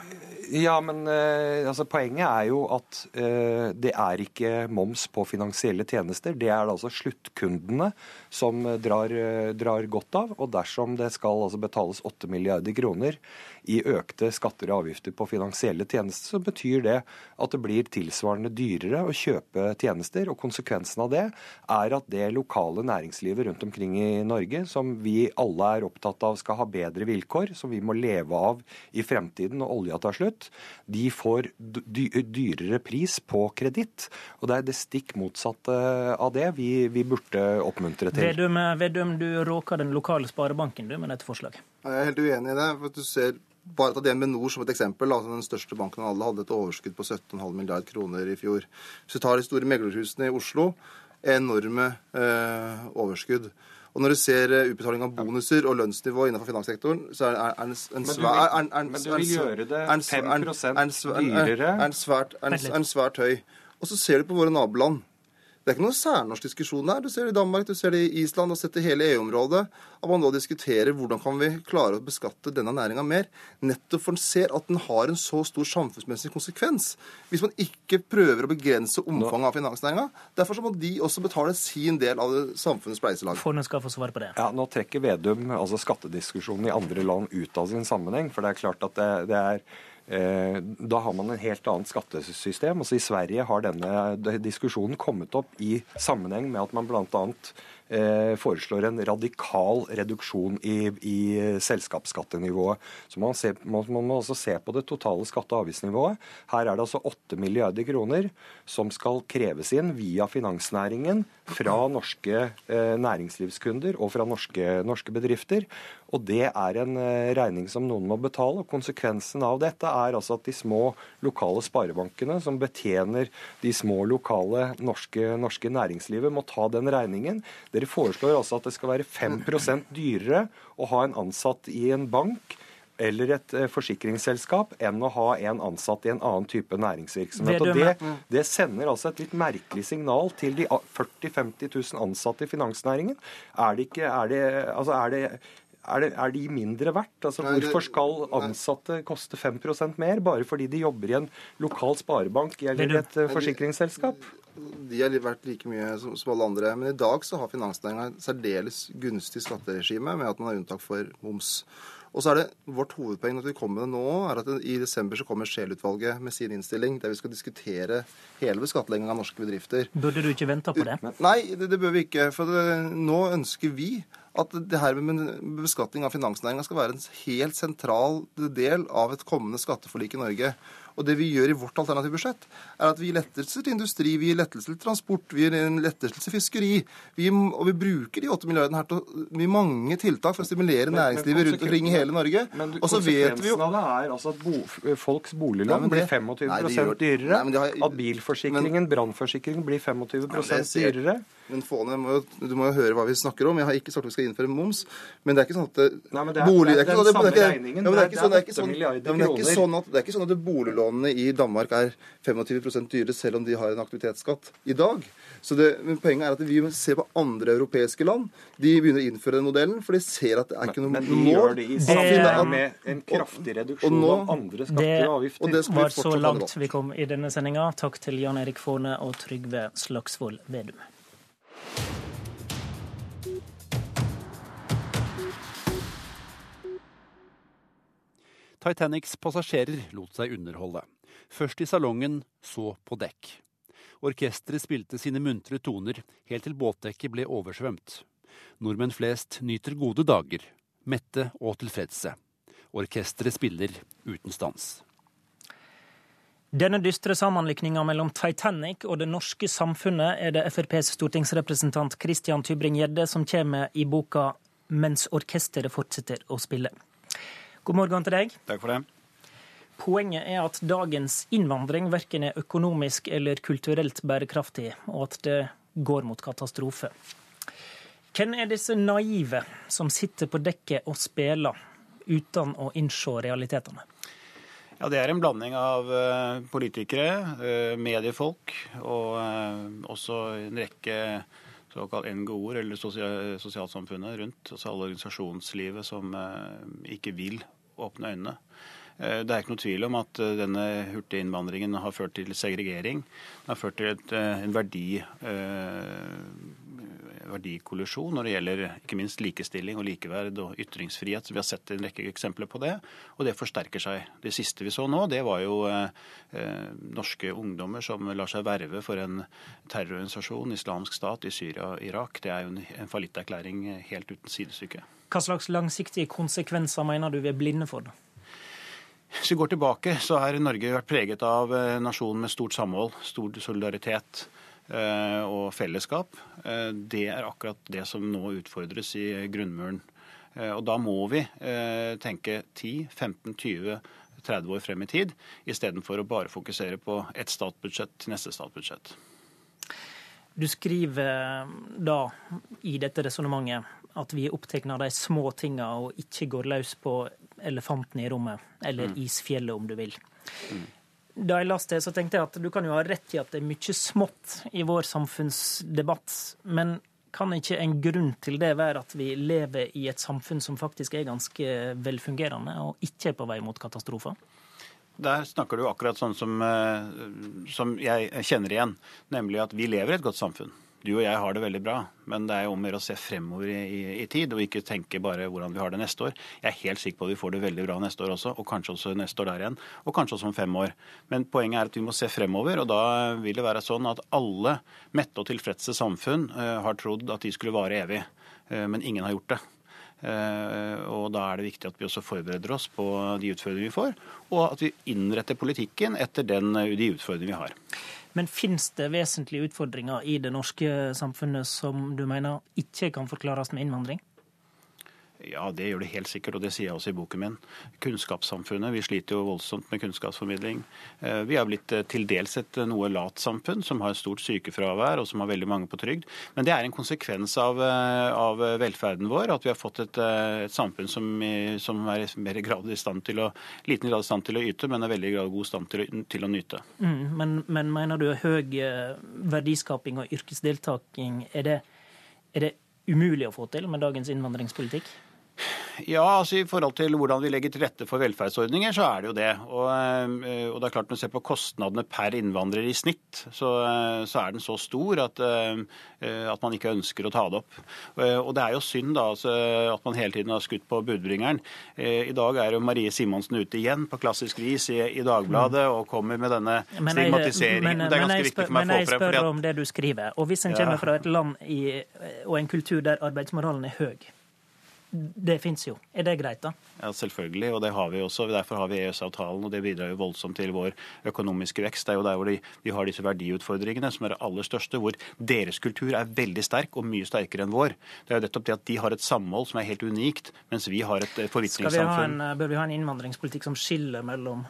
Ja, men eh, altså, Poenget er jo at eh, det er ikke moms på finansielle tjenester. Det er det altså sluttkundene som drar, eh, drar godt av. Og dersom det skal altså, betales 8 milliarder kroner i økte skatter og avgifter på finansielle tjenester, så betyr det at det blir tilsvarende dyrere å kjøpe tjenester. Og konsekvensen av det er at det lokale næringslivet rundt omkring i Norge, som vi alle er opptatt av skal ha bedre vilkår, som vi må leve av i fremtiden når olja tar slutt, de får dyrere pris på kreditt. Og det er det stikk motsatte av det vi, vi burde oppmuntre til. Vedum, Vedum, du råker den lokale sparebanken du, med dette forslaget. Jeg er helt uenig i det. for du ser bare ta DNB Nord som et eksempel. Altså den største banken av alle hadde et overskudd på 17,5 milliard kroner i fjor. Hvis du tar de store meglerhusene i Oslo, enorme eh, overskudd. Og når du ser eh, utbetaling av bonuser og lønnsnivå innenfor finanssektoren, så er, er, en, en svær Men du vil gjøre det 5 dyrere? Er en svært høy. Og så ser du på våre naboland. Det er ikke noen særnorsk diskusjon der. Du ser det i Danmark, du ser det i Island, og setter hele EU-området. At man nå diskuterer hvordan kan vi klare å beskatte denne næringa mer. Nettopp for en ser at den har en så stor samfunnsmessig konsekvens. Hvis man ikke prøver å begrense omfanget av finansnæringa. Derfor så må de også betale sin del av samfunnets spleiselag. Fondet skal få svar på det. Ja, Nå trekker Vedum altså skattediskusjonen i andre land ut av sin sammenheng. For det er klart at det, det er da har man en helt annet skattesystem. Altså I Sverige har denne diskusjonen kommet opp i sammenheng med at man bl.a. Eh, foreslår en radikal reduksjon i, i selskapsskattenivået. Så man, ser, man, man, må også se på det totale skatte- og avgiftsnivået. Her er det altså 8 milliarder kroner som skal kreves inn via finansnæringen fra norske eh, næringslivskunder og fra norske, norske bedrifter. Og det er en eh, regning som noen må betale. og Konsekvensen av dette er altså at de små lokale sparebankene som betjener de små lokale norske, norske næringslivet, må ta den regningen. Dere foreslår altså at det skal være 5% dyrere å ha en ansatt i en bank eller et eh, forsikringsselskap enn å ha en ansatt i en annen type næringsvirksomhet. Og det, det, sender altså et litt merkelig signal til de 40 000-50 000 ansatte i finansnæringen. Er det, ikke, er det, altså er det er, det, er, de mindre verdt? Altså, nei, hvorfor skal ansatte koste 5% mer, bare fordi de jobber i en lokal sparebank eller et uh, forsikringsselskap? De har vært like mye som, som, alle andre. Men i dag så har finansnæringen et særdeles gunstig skatteregime med at man har unntak for moms. Og så er det Vårt hovedpoeng når vi kommer med det nå, er at i desember så kommer Scheel-utvalget med sin innstilling, der vi skal diskutere hele beskatningen av norske bedrifter. Burde du ikke vente på det? Nei, det, det bør vi ikke. For det, nå ønsker vi at det her med beskatning av finansnæringa skal være en helt sentral del av et kommende skatteforlik i Norge. Og det vi gjør i vårt alternative budsjett, er at vi gir lettelser til industri, vi gir lettelser til transport, vi gir en lettelse til fiskeri. Vi, og vi bruker de åtte milliardene her til mange tiltak for å stimulere næringslivet rundt omkring i hele Norge. Men og så vet vi jo av det er altså at bo, folks boliglån blir 25 nei, gjør, dyrere. Nei, har, at bilforsikringen, brannforsikringen, blir 25 dyrere. Men Fåne, du må jo høre hva vi snakker om. Jeg har ikke sagt at vi skal innføre moms. Men det er ikke sånn at det, Nei, det er, bolig, det er, er, er, er ikke sånn, sånn at, det boliglånene i Danmark er 25 dyrere selv om de har en aktivitetsskatt i dag. Så det, men Poenget er at vi må se på andre europeiske land. De begynner å innføre den modellen, for de ser at det er ikke noe mål. Men de gjør det i samfunnet med en kraftig reduksjon nå, av andre skatter og avgifter. Det, det var så langt vi kom i denne sendinga. Takk til Jan Erik Faane og Trygve Slagsvold Vedum. Titanics passasjerer lot seg underholde. Først i salongen, så på dekk. Orkesteret spilte sine muntre toner helt til båtdekket ble oversvømt. Nordmenn flest nyter gode dager, mette og tilfredse. Orkesteret spiller uten stans. Denne dystre sammenlikninga mellom Titanic og det norske samfunnet er det FrPs stortingsrepresentant Christian Tybring-Gjedde som kommer i boka 'Mens orkesteret fortsetter å spille'. God morgen til deg. Takk for det. Poenget er at dagens innvandring verken er økonomisk eller kulturelt bærekraftig, og at det går mot katastrofe. Hvem er disse naive som sitter på dekket og spiller uten å innse realitetene? Ja, Det er en blanding av eh, politikere, eh, mediefolk og eh, også en rekke såkalt NGO-er, eller sosialsamfunnet rundt. Altså alle organisasjonslivet som ikke vil åpne øynene. Det er ikke noe tvil om at denne hurtige innvandringen har ført til segregering. Den har ført til et, en verdi verdikollisjon når det gjelder ikke minst likestilling og likeverd og ytringsfrihet. Vi har sett en rekke eksempler på det, og det forsterker seg. Det siste vi så nå, det var jo eh, norske ungdommer som lar seg verve for en terrororganisasjon, islamsk stat, i Syria og Irak. Det er jo en, en fallitterklæring helt uten sidestykke. Hva slags langsiktige konsekvenser mener du vi er blinde for? da? Hvis vi går tilbake, så har Norge vært preget av eh, med stort samhold, stor solidaritet. Eh, og fellesskap, eh, det er akkurat det som nå utfordres i grunnmuren. Og da må vi tenke 10-15-20 30 år frem i tid, istedenfor å bare fokusere på ett statsbudsjett til neste statsbudsjett. Du skriver da i dette resonnementet at vi er opptatt av de små tinga og ikke går løs på elefanten i rommet, eller mm. isfjellet om du vil. Da jeg leste det, så tenkte jeg at du kan jo ha rett i at det er mye smått i vår samfunnsdebatt. Men kan ikke en grunn til det være at vi lever i et samfunn som faktisk er ganske velfungerende, og ikke er på vei mot katastrofer? Der snakker du akkurat sånn som, eh, som jeg kjenner igjen, nemlig at vi lever i et godt samfunn du og jeg har det veldig bra, men det er jo om å se fremover i, i, i, tid, og ikke tenke bare hvordan vi har det neste år. Jeg er helt sikker på at vi får det veldig bra neste år også, og kanskje også neste år der igjen, og kanskje også om fem år. Men poenget er at vi må se fremover, og da vil det være sånn at alle mette og tilfredse samfunn uh, har trodd at de skulle vare evig, uh, men ingen har gjort det. Uh, og Da er det viktig at vi også forbereder oss på de utfordringene vi får, og at vi innretter politikken etter den, de utfordringene vi har. Men finnes det vesentlige utfordringer i det norske samfunnet som du mener ikke kan forklares med innvandring? Ja, det gjør det helt sikkert, og det sier jeg også i boken min. Kunnskapssamfunnet. Vi sliter jo voldsomt med kunnskapsformidling. Eh, vi har blitt eh, til dels et eh, noe lat samfunn, som har stort sykefravær og som har veldig mange på trygd. Men det er en konsekvens av, av velferden vår, at vi har fått et, et samfunn som, som, er mer grad i stand til å, liten grad i stand til å yte, men er veldig grad god stand til til å nyte. Mm, men, men, mener du høy verdiskaping og yrkesdeltaking, er det, er det umulig å få til med dagens innvandringspolitikk? Ja, altså I forhold til hvordan vi legger til rette for velferdsordninger, så er det jo det. Og, eh, og det er klart Når du ser på kostnadene per innvandrer i snitt, så, eh, så er den så stor at, eh, at, man ikke ønsker å ta det opp. Og det er jo synd da altså, at man hele tiden har skutt på budbringeren. I dag er jo Marie Simonsen ute igjen på klassisk vis i, i Dagbladet og kommer med denne stigmatiseringen. Men, men, det er ganske viktig for meg å få frem. Men jeg spør om det du skriver. Og hvis en kommer fra et land i, og en kultur der arbeidsmoralen er høy, det fins jo. Er det greit, da? Ja, Selvfølgelig, og det har vi også. Derfor har vi EØS-avtalen, og det bidrar jo voldsomt til vår økonomiske vekst. Det er jo der hvor de, vi har disse verdiutfordringene som er det aller største, hvor deres kultur er veldig sterk og mye sterkere enn vår. Det er jo nettopp det at de har et samhold som er helt unikt, mens vi har et forvitringssamfunn. Bør vi ha en innvandringspolitikk som skiller mellom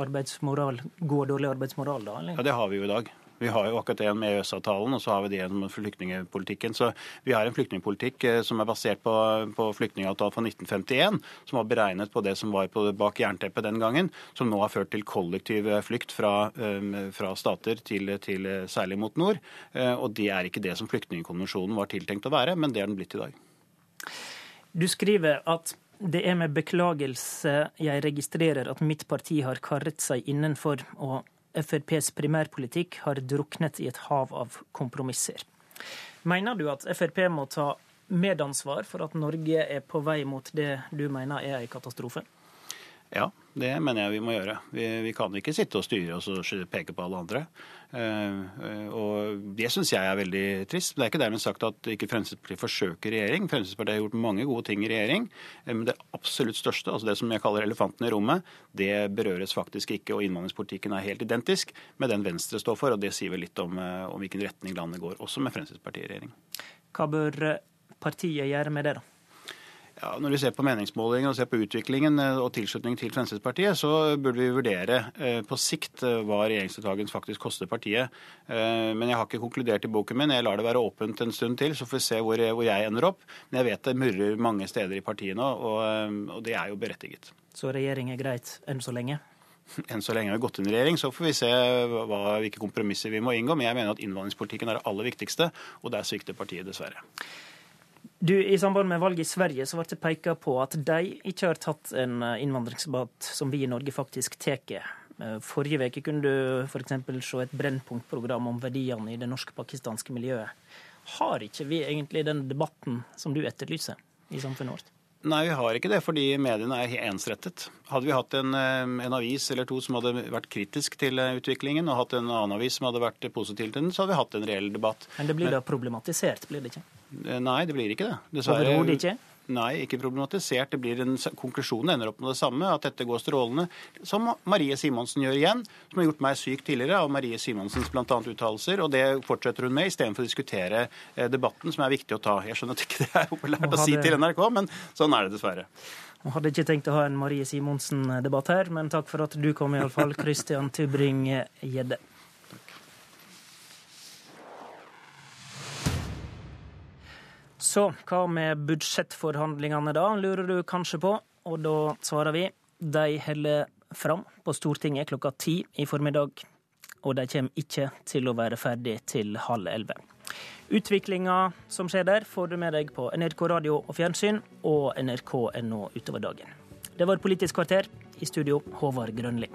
arbeidsmoral, god og dårlig arbeidsmoral, da? Eller? Ja, det har vi jo i dag. Vi har jo akkurat det med EØS-avtalen, og så har vi det gjennom flyktningpolitikken. Så vi har en flyktningpolitikk eh, som er basert på, på flyktningavtalen fra 1951, som var beregnet på det som var på, bak jernteppet den gangen, som nå har ført til kollektiv flukt flykt fra, eh, fra stater til, til, særlig mot nord. Og det er ikke det som flyktningkonvensjonen var tiltenkt å være, men det er den blitt i dag. Du skriver at det er med beklagelse jeg registrerer at mitt parti har karret seg innenfor og FrPs primærpolitikk har druknet i et hav av kompromisser. Mener du at Frp må ta medansvar for at Norge er på vei mot det du mener er en katastrofe? Ja, det mener jeg vi må gjøre. Vi, vi kan ikke sitte og styre og peke på alle andre. Uh, og Det syns jeg er veldig trist. Det er ikke dermed sagt at ikke Fremskrittspartiet forsøker regjering. Fremskrittspartiet har gjort mange gode ting i regjering. Uh, men det absolutt største, altså det som jeg kaller elefanten i rommet, det berøres faktisk ikke. Og innvandringspolitikken er helt identisk med den Venstre står for. Og det sier vel litt om, uh, om hvilken retning landet går, også med Fremskrittspartiet i regjering. Hva bør partiet gjøre med det, da? Ja, når vi ser på meningsmålingene og ser på utviklingen eh, og tilslutning til Fremskrittspartiet, så burde vi vurdere eh, på sikt eh, hva regjeringsdeltakelse faktisk koster partiet. Men jeg har ikke konkludert i boken min. Jeg lar det være åpent en stund til, så får vi se hvor jeg, ender opp. Men jeg vet det murrer mange steder i partiet nå, og, det er jo berettiget. Så regjering er greit enn så lenge? Enn så lenge vi har gått inn i regjering, så får vi se hva, hvilke kompromisser vi må inngå. Men jeg mener at innvandringspolitikken er det aller viktigste, og der svikter partiet dessverre. Du, I samband med valget i Sverige så ble det peka på at de ikke har tatt en eh, innvandringsdebatt som vi i Norge faktisk tar. Eh, forrige uke kunne du f.eks. se et Brennpunkt-program om verdiene i det norsk-pakistanske miljøet. Har ikke vi egentlig den debatten som du etterlyser i samfunnet vårt? Nei, vi har ikke det, fordi mediene er ensrettet. Hadde vi hatt en, eh, en, avis eller to som hadde vært kritisk til utviklingen, og hatt en annen avis som hadde vært positiv til den, så hadde vi hatt en reell debatt. Men det blir da problematisert, blir det ikke? Eh, nei, det blir ikke det. Dessverre. Overhodet ikke? Nei, ikke problematisert. Det blir en, konklusjonen ender opp med det samme, at dette går strålende. Som Marie Simonsen gjør igjen, som har gjort meg syk tidligere av Marie Simonsens bl.a. uttalelser. Og det fortsetter hun med, istedenfor å diskutere eh, debatten, som er viktig å ta. Jeg skjønner at ikke det er populært å si til NRK, men sånn er det dessverre. Jeg hadde ikke tenkt å ha en Marie Simonsen-debatt her, men takk for at du kom, iallfall. Christian Tybring-Gjedde. Så hva med budsjettforhandlingene da, lurer du kanskje på. Og da svarer vi de holder fram på Stortinget klokka ti i formiddag. Og de kommer ikke til å være ferdig til halv elleve. Utviklinga som skjer der, får du med deg på NRK radio og fjernsyn og nrk.no utover dagen. Det var Politisk kvarter. I studio Håvard Grønli.